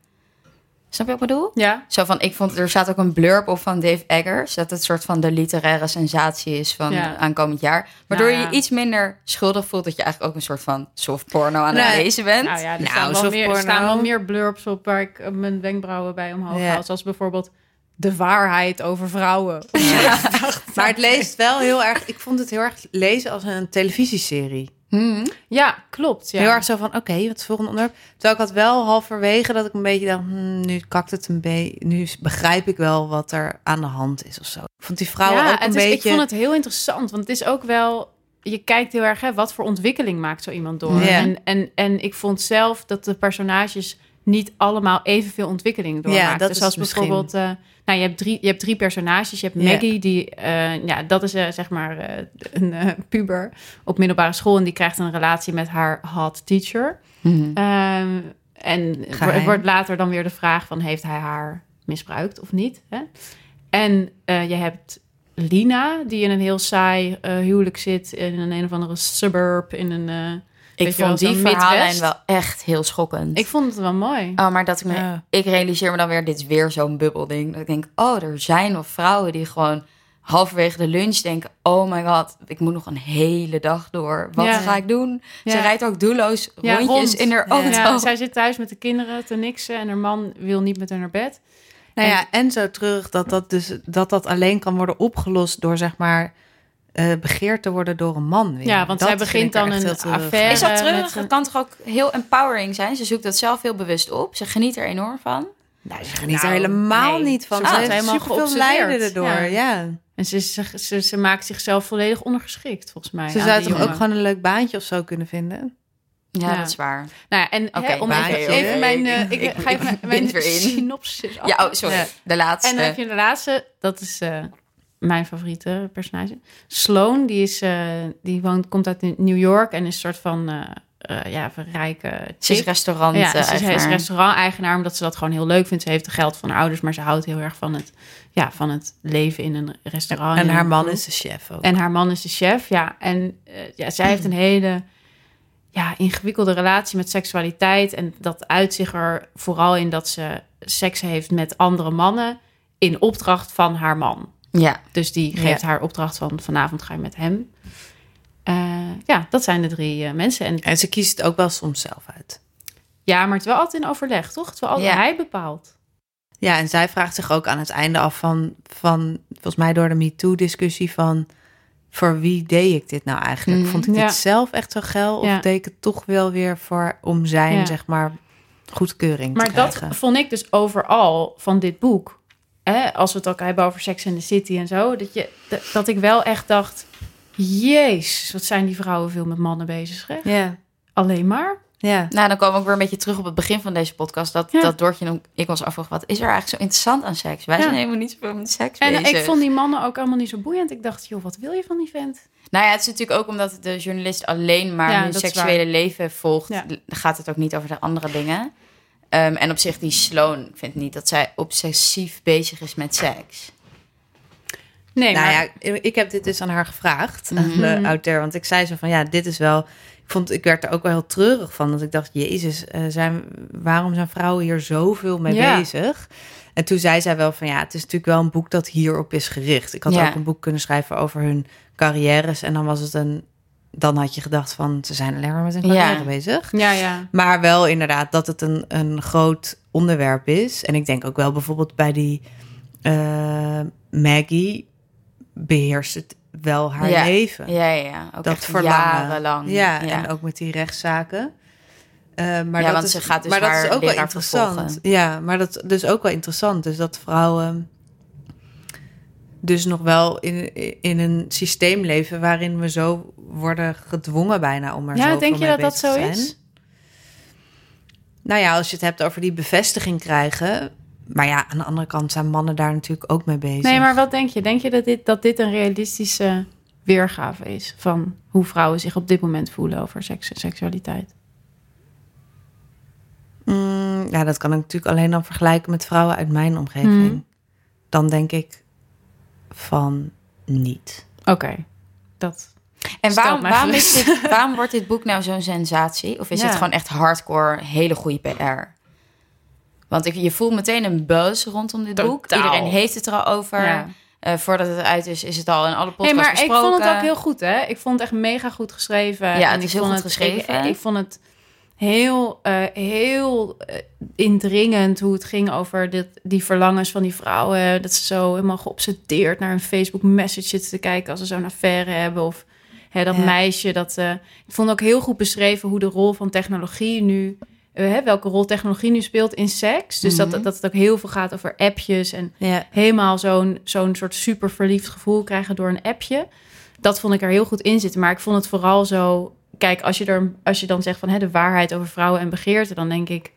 Snap je wat ik bedoel? Ja. Zo van, ik vond, er staat ook een blurb op van Dave Eggers... dat het soort van de literaire sensatie is van Ja. aankomend jaar. Waardoor Nou je ja. je iets minder schuldig voelt... dat je eigenlijk ook een soort van soft porno aan het Nee. lezen bent. Nou ja, er, Nou, staan, wel meer, er porno. staan wel meer blurbs op waar ik eh, mijn wenkbrauwen bij omhoog Ja. haal. Zoals bijvoorbeeld de waarheid over vrouwen. Maar het leest wel heel erg... Ik vond het heel erg lezen als een televisieserie. Hmm. Ja, klopt. Ja. Heel erg zo van, oké, wat is het volgende onderwerp? Terwijl ik had wel halverwege dat ik een beetje dacht... hmm, nu kakt het een beetje... Nu begrijp ik wel wat er aan de hand is of zo. Ik vond die vrouwen ja, ook een het is, beetje... ik vond het heel interessant, want het is ook wel... Je kijkt heel erg, hè, wat voor ontwikkeling maakt zo iemand door. Ja. En, en, en ik vond zelf dat de personages niet allemaal evenveel ontwikkeling dat is Zoals misschien. bijvoorbeeld... eh, nou, je hebt, drie, je hebt drie personages. Je hebt Ja. Maggie, die... eh, ja, dat is eh, zeg maar een puber op middelbare school. En die krijgt een relatie met haar hot teacher. Mhm. Ehm, en het wordt later dan weer de vraag van... heeft hij haar misbruikt of niet? Hè? En je hebt Lina, die in een heel saai huwelijk zit... in een een of andere suburb, in een... Ik vond die verhaallijn Midwest. wel echt heel schokkend. Ik vond het wel mooi. Oh, maar dat ik me... Ja. Ik realiseer me dan weer, dit is weer zo'n bubbelding. Dat ik denk, oh, er zijn nog vrouwen die gewoon halverwege de lunch denken... oh my god, ik moet nog een hele dag door. Wat Ja. ga ik doen? Ze rijdt ook doelloos Ja, rondjes rond. in haar auto. Ja, zij zit thuis met de kinderen te niksen... en haar man wil niet met haar naar bed. Nou ja, en zo terug dat dat dus dat dat alleen kan worden opgelost door zeg maar eh begeerd te worden door een man. Weer. Ja, want Dat zij begint dan een affaire. Is dat Eh, terug? Het kan toch ook heel empowering zijn? Ze zoekt dat zelf heel bewust op. Ze geniet er enorm van. Nou, ze geniet er Nou, helemaal nee. niet van. Ze heeft helemaal superveel geobsedeerd. lijden erdoor. Ja. Ja. En ze, ze, ze, ze maakt zichzelf volledig ondergeschikt, volgens mij. Ze zou toch ook gewoon een leuk baantje of zo kunnen vinden. Ja, Ja. dat is waar. Nou ja, en Oké, hè, om even, even mijn, eh, ik, Ik- ga even ik mijn in. synopsis af. Ja, oh, sorry. Ja. De laatste. En dan heb je de laatste, dat is eh, mijn favoriete personage. Sloan, die, is, eh, die woont, komt uit New York en is een soort van eh, eh, ja, een rijke Ze is chick. restaurant. Ja, eh, ze is, eigenaar. restaurant-eigenaar omdat ze dat gewoon heel leuk vindt. Ze heeft het geld van haar ouders, maar ze houdt heel erg van het, ja, van het leven in een restaurant. En haar man is de chef ook. En haar man is de chef, ja. En eh, ja, zij heeft een hele ja, ingewikkelde relatie met seksualiteit. En dat uit zich er vooral in dat ze seks heeft met andere mannen in opdracht van haar man. Ja. Dus die geeft Ja. haar opdracht van vanavond ga je met hem. Eh, ja, dat zijn de drie eh, mensen. En En ze kiest het ook wel soms zelf uit. ja, maar het is wel altijd in overleg, toch? Het wel altijd Ja. hij bepaalt. Ja, en zij vraagt zich ook aan het einde af van, van volgens mij door de MeToo-discussie van... voor wie deed ik dit nou eigenlijk? Mhm. Vond ik Ja. dit zelf echt zo geil? Of deed ik het toch wel weer voor om zijn, zeg maar, goedkeuring Maar te dat krijgen? vond ik dus overal van dit boek. Hè, als we het ook hebben over Sex and the City en zo. Dat, je, dat, dat ik wel echt dacht... Jezus, wat zijn die vrouwen veel met mannen bezig. Hè? Ja, Alleen maar. ja. Nou, dan komen we ook weer een beetje terug op het begin van deze podcast. Dat, Ja. dat Doortje en ik ons afvroegen, wat is er eigenlijk zo interessant aan seks? Wij Ja. zijn helemaal niet zoveel met seks En bezig. ik vond die mannen ook allemaal niet zo boeiend. Ik dacht, joh, wat wil je van die vent? Nou ja, het is natuurlijk ook omdat de journalist alleen maar Ja, hun seksuele leven volgt. Ja. Gaat het ook niet over de andere dingen. Ehm, en op zich, die Sloan, ik vind niet dat zij obsessief bezig is met seks. Nee, nou maar... ja, ik heb dit dus aan haar gevraagd, Mhm. aan de auteur. Want ik zei zo van, ja, dit is wel... Ik, vond, ik werd er ook wel heel treurig van. Dat ik dacht, jezus, eh, zijn, waarom zijn vrouwen hier zoveel mee Ja. bezig? En toen zei zij wel van, ja, het is natuurlijk wel een boek dat hierop is gericht. Ik had Ja. ook een boek kunnen schrijven over hun carrières. En dan was het een... Dan had je gedacht van, ze zijn alleen maar met hun Ja. carrière bezig. Ja, ja. Maar wel inderdaad dat het een, een groot onderwerp is. En ik denk ook wel bijvoorbeeld bij die eh, Maggie beheerst het wel haar Ja. leven. Ja, ja, ja. Ook dat echt verlangen. jarenlang. Ja, en ook met die rechtszaken. Eh, maar Ja, dat is, ze gaat dus maar dat is ook wel interessant. vervolgen. Ja, maar dat is dus ook wel interessant. Dus dat vrouwen dus nog wel in, in een systeem leven waarin we zo worden gedwongen bijna om er Ja, denk je dat dat zo is? Nou ja, als je het hebt over die bevestiging krijgen. Maar ja, aan de andere kant zijn mannen daar natuurlijk ook mee bezig. Nee, maar wat denk je? Denk je dat dit, dat dit een realistische weergave is... van hoe vrouwen zich op dit moment voelen over seks en seksualiteit? Mm, ja, dat kan ik natuurlijk alleen dan vergelijken met vrouwen uit mijn omgeving. Mhm. Dan denk ik van niet. Oké, dat... En waarom, waarom, is dit, waarom wordt dit boek nou zo'n sensatie? Of is Ja. het gewoon echt hardcore, hele goede PR? Want ik, je voelt meteen een buzz rondom dit boek. Iedereen heeft het er al over. Ja. Eh, voordat het uit is, is het al in alle Nee, podcasts maar ik vond het ook heel goed, hè? Ik vond het echt mega goed geschreven. Ja, En het ik is heel vond goed het- geschreven. Ik, ik vond het heel, eh, heel eh, indringend hoe het ging over dit, die verlangens van die vrouwen. Dat ze zo helemaal geobsedeerd naar een Facebook message zitten te kijken als ze zo'n affaire hebben. Of hè, dat Ja. meisje. Dat, eh, ik vond ook heel goed beschreven hoe de rol van technologie nu... hè, welke rol technologie nu speelt in seks. Dus Mhm. dat, dat het ook heel veel gaat over appjes en Ja. helemaal zo'n zo'n soort super verliefd gevoel krijgen door een appje. Dat vond ik er heel goed in zitten. Maar ik vond het vooral zo. Kijk, als je, er, als je dan zegt van hè, de waarheid over vrouwen en begeerte, dan denk ik.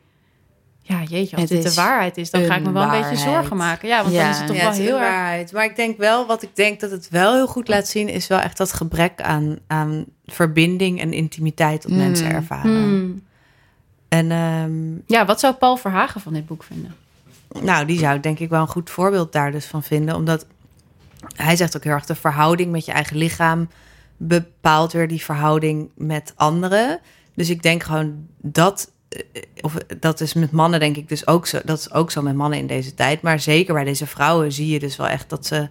Ja, jeetje, als Het dit de waarheid is, dan ga ik me wel een beetje zorgen maken. Ja, want dan Ja. is het toch Ja, wel het is heel erg. Maar ik denk wel, wat ik denk dat het wel heel goed laat zien, is wel echt dat gebrek aan, aan verbinding en intimiteit dat Hmm. mensen ervaren. Hmm. En ehm, Ja, wat zou Paul Verhagen van dit boek vinden? nou, die zou ik denk ik wel een goed voorbeeld daar dus van vinden. Omdat hij zegt ook heel erg, de verhouding met je eigen lichaam bepaalt weer die verhouding met anderen. Dus ik denk gewoon dat, eh, of dat is met mannen denk ik dus ook zo. Dat is ook zo met mannen in deze tijd. Maar zeker bij deze vrouwen zie je dus wel echt dat ze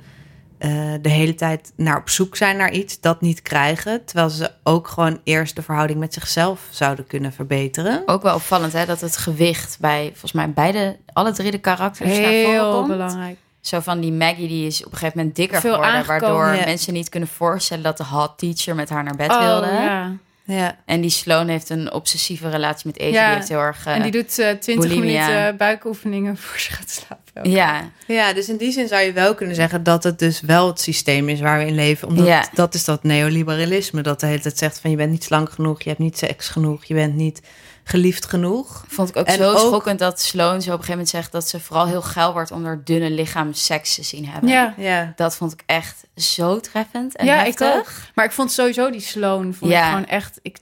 eh, de hele tijd naar op zoek zijn naar iets, dat niet krijgen. Terwijl ze ook gewoon eerst de verhouding met zichzelf zouden kunnen verbeteren. Ook wel opvallend hè, dat het gewicht bij volgens mij beide, alle drie de karakters naar voren Heel komt. belangrijk. Zo van die Maggie die is op een gegeven moment dikker Veel geworden, aangekomen, waardoor ja. mensen niet kunnen voorstellen dat de hot teacher met haar naar bed Oh, wilde. ja. Ja. En die Sloan heeft een obsessieve relatie met eten. Ja. Die heeft heel erg. eh, En die doet eh 20 bulimia. minuten buikoefeningen voor ze gaat slapen. ja, Ja, dus in die zin zou je wel kunnen zeggen dat het dus wel het systeem is waar we in leven. Omdat Ja. dat is dat neoliberalisme dat de hele tijd zegt van je bent niet slank genoeg, je hebt niet seks genoeg, je bent niet geliefd genoeg. vond ik ook En zo ook- schokkend dat Sloan zo op een gegeven moment zegt dat ze vooral heel geil wordt om haar dunne lichaam seks te zien hebben. Ja. Ja. Dat vond ik echt zo treffend en ja, heftig. ik ook. Maar ik vond sowieso die Sloan vond Ja. ik gewoon echt. Ik,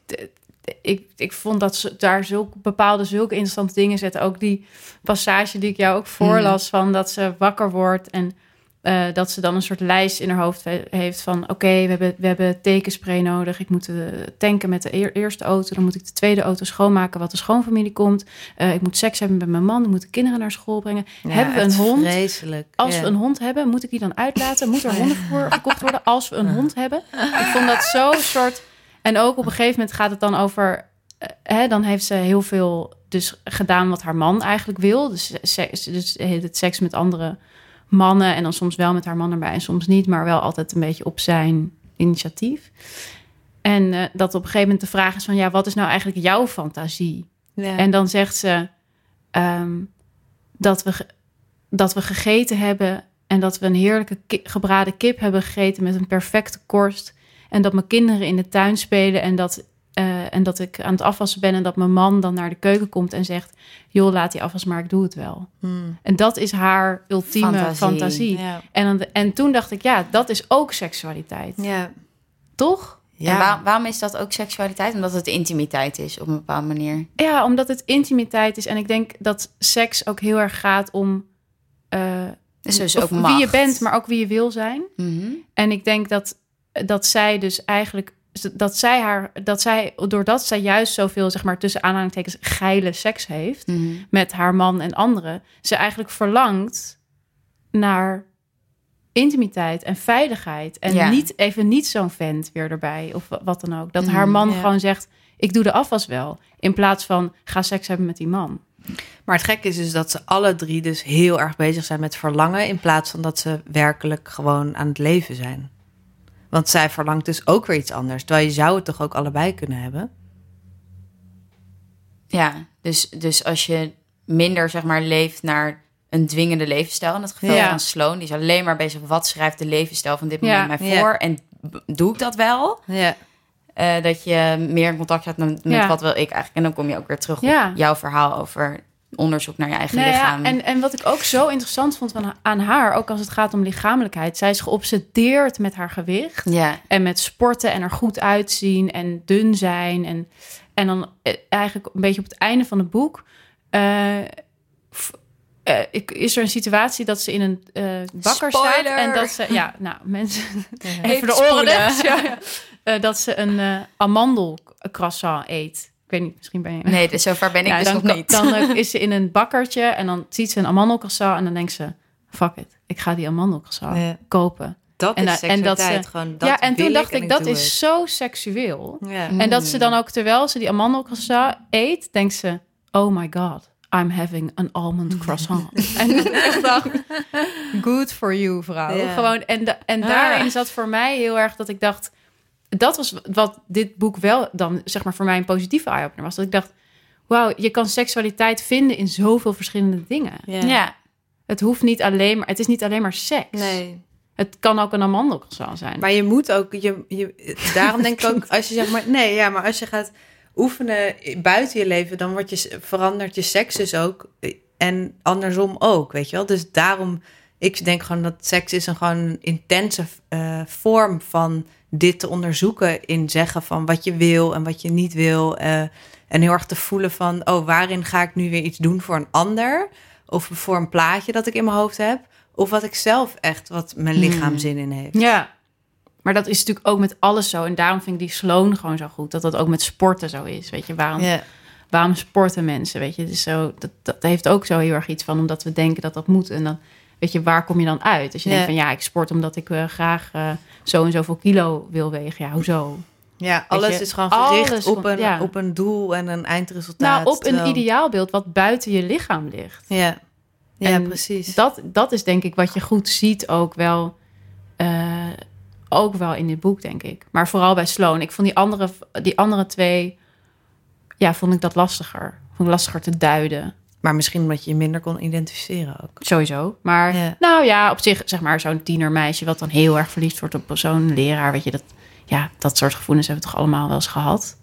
ik, ik vond dat ze daar zulke bepaalde zulke interessante dingen zetten. Ook die passage die ik jou ook voorlas van dat ze wakker wordt en eh, dat ze dan een soort lijst in haar hoofd he- heeft van oké, we, hebben, we hebben tekenspray nodig. Ik moet eh, tanken met de eer- eerste auto. Dan moet ik de tweede auto schoonmaken wat de schoonfamilie komt. Eh, ik moet seks hebben met mijn man. Ik moet de kinderen naar school brengen. hebben we een hond? Vreselijk. Als Ja. we een hond hebben, moet ik die dan uitlaten? Moet er honden voor gekocht worden als we een hond hebben? Ik vond dat zo soort... En ook op een gegeven moment gaat het dan over... hè, dan heeft ze heel veel dus gedaan wat haar man eigenlijk wil. Dus, seks, dus het seks met andere mannen. En dan soms wel met haar man erbij en soms niet. Maar wel altijd een beetje op zijn initiatief. En eh, dat op een gegeven moment de vraag is van... ja, wat is nou eigenlijk jouw fantasie? Ja. En dan zegt ze ehm, dat, we, dat we gegeten hebben en dat we een heerlijke ki- gebraden kip hebben gegeten met een perfecte korst. En dat mijn kinderen in de tuin spelen en dat, eh, en dat ik aan het afwassen ben en dat mijn man dan naar de keuken komt en zegt: Joh, laat die afwas, maar ik doe het wel. Hmm. En dat is haar ultieme Fantasie. fantasie. Ja. En, dan, en toen dacht ik: Ja, dat is ook seksualiteit. Ja. Toch? Ja. En waar- waarom is dat ook seksualiteit? Omdat het intimiteit is op een bepaalde manier. Ja, omdat het intimiteit is. En ik denk dat seks ook heel erg gaat om. eh, Dus, dus of ook wie je bent, maar ook wie je wil zijn. Mhm. En ik denk dat, dat zij dus eigenlijk. Dat zij haar. Dat zij, doordat zij juist zoveel, zeg maar, tussen aanhalingstekens geile seks heeft. Mhm. met haar man en anderen. ze eigenlijk verlangt naar intimiteit en veiligheid. En Ja. niet even niet zo'n vent weer erbij of wa- wat dan ook. Dat haar man ja. gewoon zegt: Ik doe de afwas wel. In plaats van ga seks hebben met die man. Maar het gekke is dus dat ze alle drie dus heel erg bezig zijn met verlangen... in plaats van dat ze werkelijk gewoon aan het leven zijn. Want zij verlangt dus ook weer iets anders. Terwijl je zou het toch ook allebei kunnen hebben? Ja, dus, dus als je minder zeg maar leeft naar een dwingende levensstijl. In het geval Ja. van Sloan, die is alleen maar bezig wat schrijft de levensstijl van dit moment Ja. mij Ja. voor. En doe ik dat wel? Ja. Eh, dat je meer in contact gaat met, met wat wil ik eigenlijk. En dan kom je ook weer terug op jouw verhaal over onderzoek naar je eigen Nou ja, lichaam. en, en wat ik ook zo interessant vond van, aan haar, ook als het gaat om lichamelijkheid. Zij is geobsedeerd met haar gewicht. ja, En met sporten en er goed uitzien en dun zijn. En, en dan eh, eigenlijk een beetje op het einde van het boek. eh, eh, ik, is er een situatie dat ze in een bakker Spoiler! staat. En dat ze, ja, nou, mensen. Even de oren dicht. Ja, ja. Dat ze een eh amandelcroissant eet. Ik weet niet, misschien ben je... Nee, dus zover ben ik Ja, dus dan, nog niet. Dan eh, is ze in een bakkertje en dan ziet ze een amandelcroissant en dan denkt ze... Fuck it, ik ga die amandelcroissant kopen. Dat En is en dat ze- gewoon, dat ja, en toen dacht en ik, dat is het. zo seksueel. Ja. En dat ze dan ook, terwijl ze die amandelcroissant eet, denkt ze... Oh my god, I'm having an almond croissant. en ik dacht, good for you, vrouw. Gewoon, en, da- en daarin zat voor mij heel erg dat ik dacht... Dat was wat dit boek wel dan, zeg maar, voor mij een positieve eye-opener was. Dat ik dacht, wauw, je kan seksualiteit vinden in zoveel verschillende dingen. Ja. Ja, Het hoeft niet alleen maar, het is niet alleen maar seks. Nee. Het kan ook een amandelcroissant zijn. Maar je moet ook, je, je, daarom denk ik ook, als je zeg maar, nee, ja, maar als je gaat oefenen buiten je leven, dan wordt je, verandert je seks dus ook. En andersom ook, weet je wel. Dus daarom, ik denk gewoon dat seks is een gewoon een intense eh, vorm van dit te onderzoeken in zeggen van wat je wil en wat je niet wil. eh, en heel erg te voelen van, oh, waarin ga ik nu weer iets doen voor een ander? Of voor een plaatje dat ik in mijn hoofd heb. Of wat ik zelf echt, wat mijn lichaam zin in heeft. Ja, maar dat is natuurlijk ook met alles zo. En daarom vind ik die Sloan gewoon zo goed. Dat dat ook met sporten zo is. Weet je, waarom, Ja. waarom sporten mensen? Weet je, is zo, dat, dat heeft ook zo heel erg iets van, omdat we denken dat dat moet. En dan, weet je, waar kom je dan uit? Als je Ja. denkt van, ja, ik sport omdat ik eh, graag eh, zo en zoveel kilo wil wegen. Ja, hoezo? Ja, alles je, is gewoon gericht alles op, een, ja. op een doel en een eindresultaat. Nou, op een ideaalbeeld wat buiten je lichaam ligt. Ja, ja En precies. Dat, dat is denk ik wat je goed ziet ook wel, eh, ook wel in dit boek, denk ik. Maar vooral bij Sloan. Ik vond die andere, die andere twee, ja, vond ik dat lastiger. Vond ik lastiger te duiden. Maar misschien omdat je je minder kon identificeren ook. Sowieso. Maar Ja. nou ja, op zich, zeg maar, zo'n tienermeisje wat dan heel erg verliefd wordt op zo'n leraar, weet je, dat, ja, dat soort gevoelens hebben we toch allemaal wel eens gehad.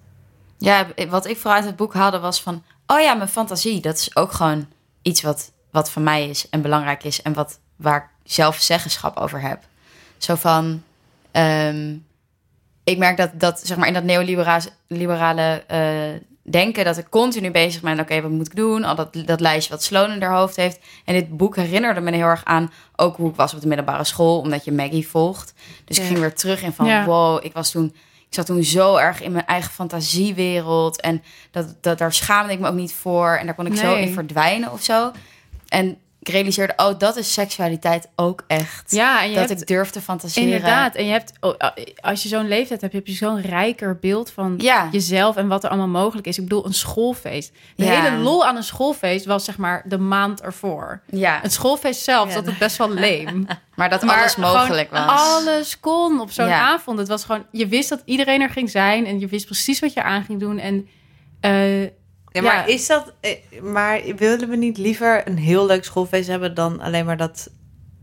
Ja, wat ik vooral uit het boek haalde was van... Oh ja, mijn fantasie. Dat is ook gewoon iets wat, wat van mij is en belangrijk is. En wat, waar ik zelf zeggenschap over heb. Zo van... ehm, ik merk dat, dat zeg maar in dat neoliberale eh, denken... dat ik continu bezig ben... Oké, wat moet ik doen? Al dat, dat lijstje wat Sloan in haar hoofd heeft. En dit boek herinnerde me heel erg aan... ook hoe ik was op de middelbare school... omdat je Maggie volgt. Dus ik ging weer terug in van... Ja. wow, ik was toen... Ik zat toen zo erg in mijn eigen fantasiewereld. En dat, dat, daar schaamde ik me ook niet voor. En daar kon ik zo in verdwijnen of zo. En ik realiseerde, oh, dat is seksualiteit ook echt. Ja, en je dat hebt- ik durf te fantaseren. Inderdaad. En je hebt, oh, als je zo'n leeftijd hebt, heb je zo'n rijker beeld van Ja. jezelf en wat er allemaal mogelijk is. Ik bedoel, een schoolfeest. De Ja. hele lol aan een schoolfeest was zeg maar de maand ervoor. Ja, Het schoolfeest zelf zat het best wel leem. maar dat Maar alles mogelijk was. Alles kon op zo'n avond. Het was gewoon, je wist dat iedereen er ging zijn en je wist precies wat je aan ging doen. En eh, Ja, maar Ja. is dat... eh, Maar willen we niet liever een heel leuk schoolfeest hebben... dan alleen maar dat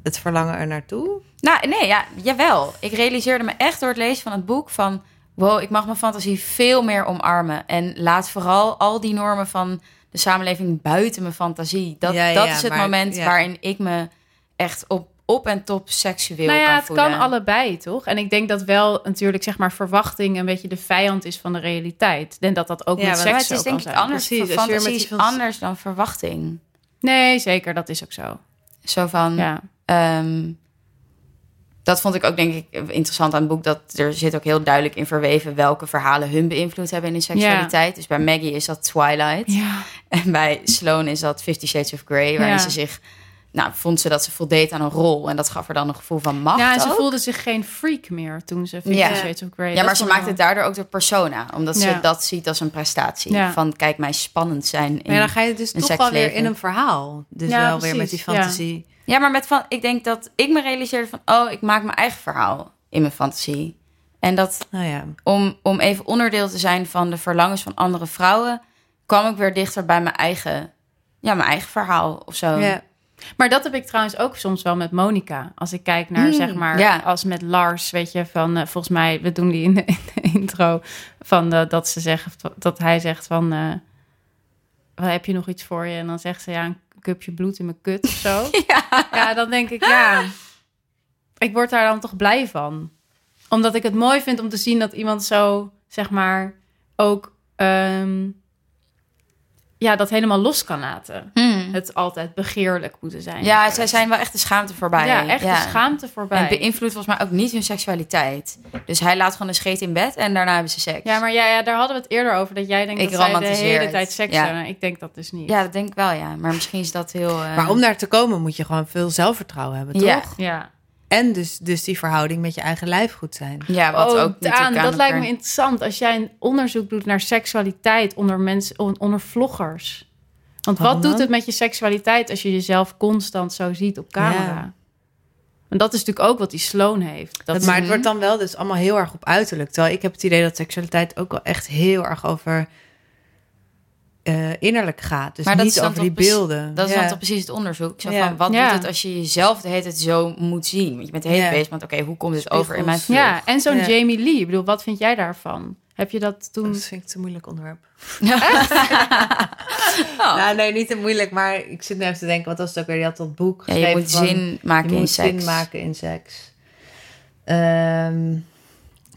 het verlangen er naartoe? Nou, nee, ja, jawel. Ik realiseerde me echt door het lezen van het boek van... wow, ik mag mijn fantasie veel meer omarmen. En laat vooral al die normen van de samenleving buiten mijn fantasie. Dat, Ja, dat ja, is het maar- moment waarin ik me echt op, op en top seksueel nou ja, kan het voelen. kan allebei, toch? En ik denk dat wel natuurlijk, zeg maar, verwachting een beetje de vijand is van de realiteit. En dat dat ook Ja, met seks het is zo kan denk ik zijn. anders. Precies, fantasie is fant- anders dan verwachting. Nee, zeker, dat is ook zo. Zo van... Ja. Ehm, dat vond ik ook denk ik interessant aan het boek. Dat er zit ook heel duidelijk in verweven welke verhalen hun beïnvloed hebben in hun seksualiteit. Dus bij Maggie is dat Twilight. Ja. En bij Sloane is dat Fifty Shades of Grey. Waarin Ja. ze zich, nou, vond ze dat ze voldeed aan een rol. En dat gaf er dan een gevoel van macht Ja, en ze ook. voelde zich geen freak meer toen ze Fifty Ja. Shades of Grey... Ja, maar ze vond maakt ik het daardoor ook de persona. Omdat Ja. ze dat ziet als een prestatie. Ja. Van, kijk, mij spannend zijn. In... Maar ja, dan ga je dus toch wel weer in een verhaal. Dus Ja, wel weer met die fantasie. Ja, maar met van, ik denk dat ik me realiseerde van... oh, ik maak mijn eigen verhaal in mijn fantasie. En dat Nou ja. om, om even onderdeel te zijn van de verlangens van andere vrouwen... kwam ik weer dichter bij mijn eigen, ja, mijn eigen verhaal of zo. ja. Maar dat heb ik trouwens ook soms wel met Monica. Als ik kijk naar, Mm, zeg maar, ja. als met Lars, weet je, van eh, volgens mij, we doen die in de, in de intro, van eh, dat ze zegt, dat hij zegt van, "Wat, heb je nog iets voor je? En dan zegt ze, ja, een cupje bloed in mijn kut of zo. ja. dan denk ik, ja, ik word daar dan toch blij van. Omdat ik het mooi vind om te zien dat iemand zo, zeg maar, ook... ehm, ja, dat helemaal los kan laten. Hmm. Het altijd begeerlijk moeten zijn. Ja, zij zijn wel echt de schaamte voorbij. Ja, echt de schaamte voorbij. En het beïnvloedt volgens mij ook niet hun seksualiteit. Dus hij laat gewoon een scheet in bed en daarna hebben ze seks. Ja, maar ja, ja, daar hadden we het eerder over. Dat jij denkt Ik dat zij de hele tijd seks Ja. hebben. Ik denk dat dus niet. Ja, dat denk ik wel, ja. Maar misschien is dat heel... eh, Maar om daar te komen moet je gewoon veel zelfvertrouwen hebben, toch? Ja. Ja. En dus, dus die verhouding met je eigen lijf goed zijn. Ja, wat oh, ook Daan, aan dat lijkt me interessant. Als jij een onderzoek doet naar seksualiteit onder mensen, on- onder vloggers. Want wat doet het met je seksualiteit als je jezelf constant zo ziet op camera? Ja. En dat is natuurlijk ook wat die Sloan heeft. Dat maar het wordt dan wel dus allemaal heel erg op uiterlijk. Terwijl ik heb het idee dat seksualiteit ook wel echt heel erg over eh, innerlijk gaat. Dus Maar niet over die beelden. Dat is dan toch precies het onderzoek. Zo Ja. van, wat Ja. doet het als je jezelf de hele tijd zo moet zien? Want je bent de hele bezig met, oké, hoe komt dit over in mijn vlog? ja, en zo'n Ja. Jamie Lee. Ik bedoel, wat vind jij daarvan? Heb je dat toen... Dat vind ik te moeilijk onderwerp. Oh. Nou, nee, niet te moeilijk. Maar ik zit nu even te denken, wat was het ook weer? Die had dat boek Ja, je geschreven moet van- zin maken je in moet seks. zin maken in seks. Ehm,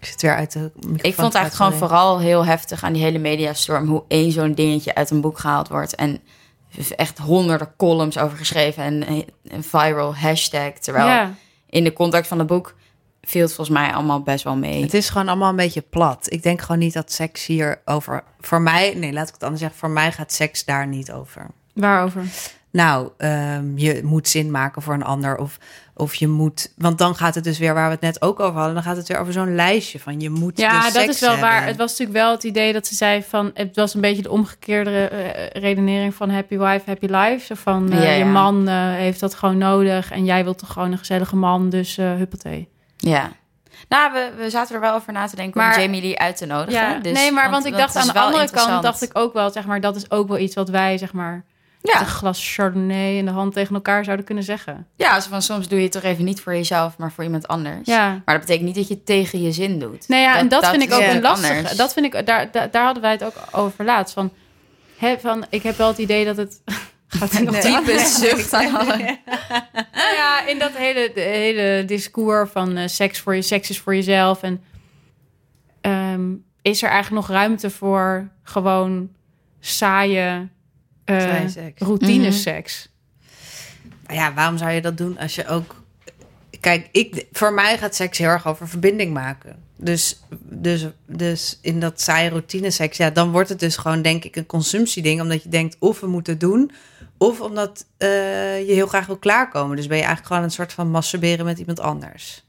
zit weer uit de microfoon Ik vond het eigenlijk gewoon vooral heel heftig aan die hele mediastorm... hoe één zo'n dingetje uit een boek gehaald wordt... en echt honderden columns over geschreven... en een viral hashtag. Terwijl ja. in de context van het boek viel het volgens mij allemaal best wel mee. Het is gewoon allemaal een beetje plat. Ik denk gewoon niet dat seks hier over... Voor mij, nee, laat ik het anders zeggen. Voor mij gaat seks daar niet over. Waarover? Nou, ehm, je moet zin maken voor een ander. Of, of je moet... Want dan gaat het dus weer, waar we het net ook over hadden... dan gaat het weer over zo'n lijstje van je moet Ja, dus dat seks is wel waar. Het was natuurlijk wel het idee dat ze zei van... Het was een beetje de omgekeerde eh, redenering van happy wife, happy life. Zo van, eh, Ja, je man eh, heeft dat gewoon nodig... en jij wilt toch gewoon een gezellige man, dus eh huppatee. Ja. Nou, we, we zaten er wel over na te denken Maar- om Jamie Lee uit te nodigen. Ja, Dus- nee, maar want, ik dat dacht aan de andere kant... dacht ik ook wel, zeg maar... dat is ook wel iets wat wij, zeg maar... Ja, een glas chardonnay in de hand tegen elkaar zouden kunnen zeggen. ja van, soms doe je het toch even niet voor jezelf, maar voor iemand anders. Ja. Maar dat betekent niet dat je het tegen je zin doet. Nee, ja, en dat, vind ik ook een lastige. anders. Dat vind ik, daar, daar, daar hadden wij het ook over laatst. Van, hè, van, ik heb wel het idee dat het... Gaat het nog Nee. diepe zucht aan alle... Nou ja, in dat hele, de hele discours van eh, seks voor je, seks is voor jezelf. En ehm, is er eigenlijk nog ruimte voor gewoon saaie eh Saaie seks. routineseks? Maar ja, waarom zou je dat doen als je ook... Kijk, ik, voor mij gaat seks heel erg over verbinding maken. Dus, dus, dus in dat saaie routine seks, ja, dan wordt het dus gewoon, denk ik, een consumptieding. Omdat je denkt, of we moeten doen, of omdat eh, je heel graag wil klaarkomen. Dus ben je eigenlijk gewoon een soort van masturberen met iemand anders.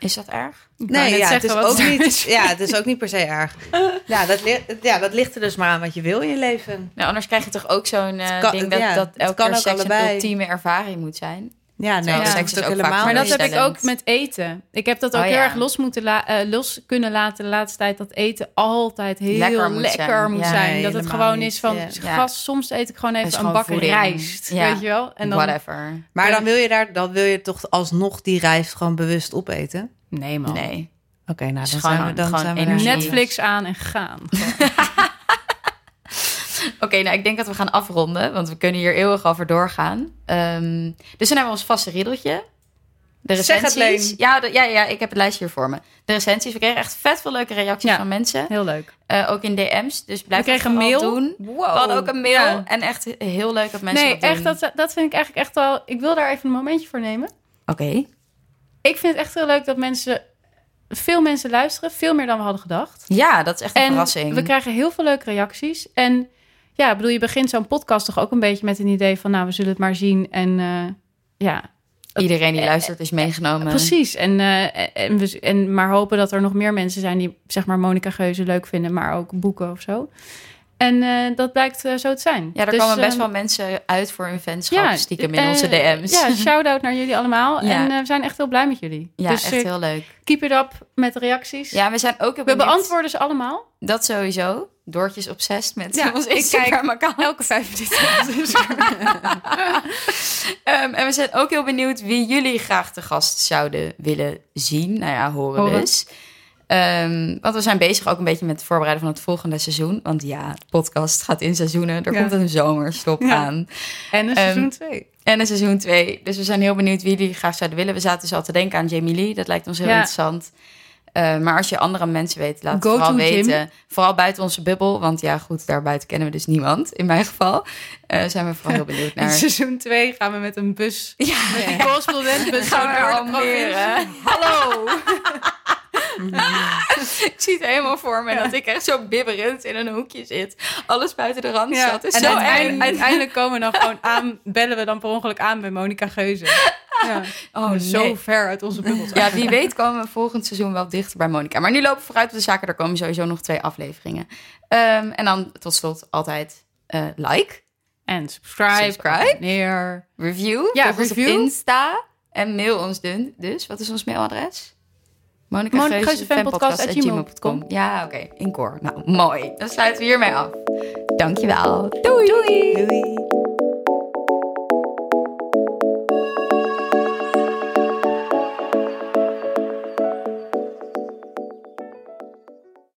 Is dat erg? Ik Nee, ja, het, is ook niet, is. ja, het is ook niet per se erg. Ja dat, li- ja, dat ligt er dus maar aan wat je wil in je leven. Nou, anders krijg je toch ook zo'n eh, kan- ding dat, ja, dat elke kan keer ook seks een allebei. ultieme ervaring moet zijn. Ja, nee, Terwijl dat seks is ook helemaal Maar dat heb ik ook met eten. Ik heb dat ook Oh, heel ja. erg los, moeten la- eh, los kunnen laten de laatste tijd. Dat eten altijd heel Lekker lekker moet moet zijn. zijn. Ja, dat het gewoon niet. is van... Ja. Ja. Gast, soms eet ik gewoon even een bak voeding. rijst. Ja. Weet je wel? En dan, Whatever. Maar dan wil je daar, dan wil je toch alsnog die rijst gewoon bewust opeten? Nee man. Nee. Oké, nou dan gewoon- zijn we dan zijn we Netflix aan en gaan. Oké, nou ik denk dat we gaan afronden, want we kunnen hier eeuwig over doorgaan. Ehm, dus dan hebben we ons vaste riedeltje. De Zeg het, recensies. Ja, de- ja, ja, ik heb het lijstje hier voor me. De recensies. We kregen echt vet veel leuke reacties Ja. van mensen. Heel leuk. Eh, ook in DM's. Dus blijf We kregen een mail. doen. Wow. We hadden ook een mail. Ja. En echt heel leuk dat mensen Nee, dat echt, dat, dat vind ik eigenlijk echt wel... Ik wil daar even een momentje voor nemen. Oké. Ik vind het echt heel leuk dat mensen... Veel mensen luisteren. Veel meer dan we hadden gedacht. Ja, dat is echt een En verrassing. we krijgen heel veel leuke reacties. En ja, ik bedoel, je begint zo'n podcast toch ook een beetje met een idee van... nou, we zullen het maar zien. En eh, ja, Iedereen die luistert is meegenomen. precies. En, eh, en, we, en maar hopen dat er nog meer mensen zijn... die zeg maar Monica Geuze leuk vinden, maar ook boeken of zo. En eh, dat blijkt eh, zo te zijn. Ja, er Dus, komen best eh, wel mensen uit voor hun fanschap. stiekem in eh, onze DM's. Ja, shout-out naar jullie allemaal. Ja. En we zijn echt heel blij met jullie. Ja, dus echt heel leuk. keep it up met de reacties. Ja, we zijn ook heel we beantwoorden ze allemaal. Dat sowieso. Doortjes obsessed met Ja, ons ik Instagram-account. Elke vijf minuten. Ehm, en we zijn ook heel benieuwd wie jullie graag te gast zouden willen zien. Nou ja, horen, Horen. dus. Ehm, want we zijn bezig ook een beetje met het voorbereiden van het volgende seizoen. Want ja, podcast gaat in seizoenen. Er Ja. komt een zomerstop Ja. aan. En een Ehm, seizoen twee. En een seizoen 2. Dus we zijn heel benieuwd wie jullie graag zouden willen. We zaten dus al te denken aan Jamie Lee. Dat lijkt ons heel Ja. interessant. Eh, maar als je andere mensen weet, laat het Go vooral to Jim. weten. Vooral buiten onze bubbel. Want ja, goed, daarbuiten kennen we dus niemand. In mijn geval Eh, zijn we vooral heel benieuwd In naar. seizoen 2 gaan we met een bus. Ja, Met die correspondentbus gaan we naar. Hallo! Ik zie het helemaal voor me. Dat ik echt zo bibberend in een hoekje zit. Alles buiten de rand Ja, is en zo uiteindelijk, komen we dan gewoon aan, bellen we dan per ongeluk aan bij Monica Geuze. Ja. Oh, zo ver uit onze bubbel. Ja, wie weet komen we volgend seizoen wel dichter bij Monica. Maar nu lopen we vooruit op de zaken. Er komen sowieso nog twee afleveringen. Ehm, en dan tot slot altijd eh, like, En subscribe, Subscribe. abonneer. review. Ja, op review. Insta. En mail ons dun- dus. Wat is ons mailadres? Monica Monica Geuze. Ja, oké. In koor. Nou, mooi. Dan sluiten we hiermee af. Dankjewel. Doei. Doei.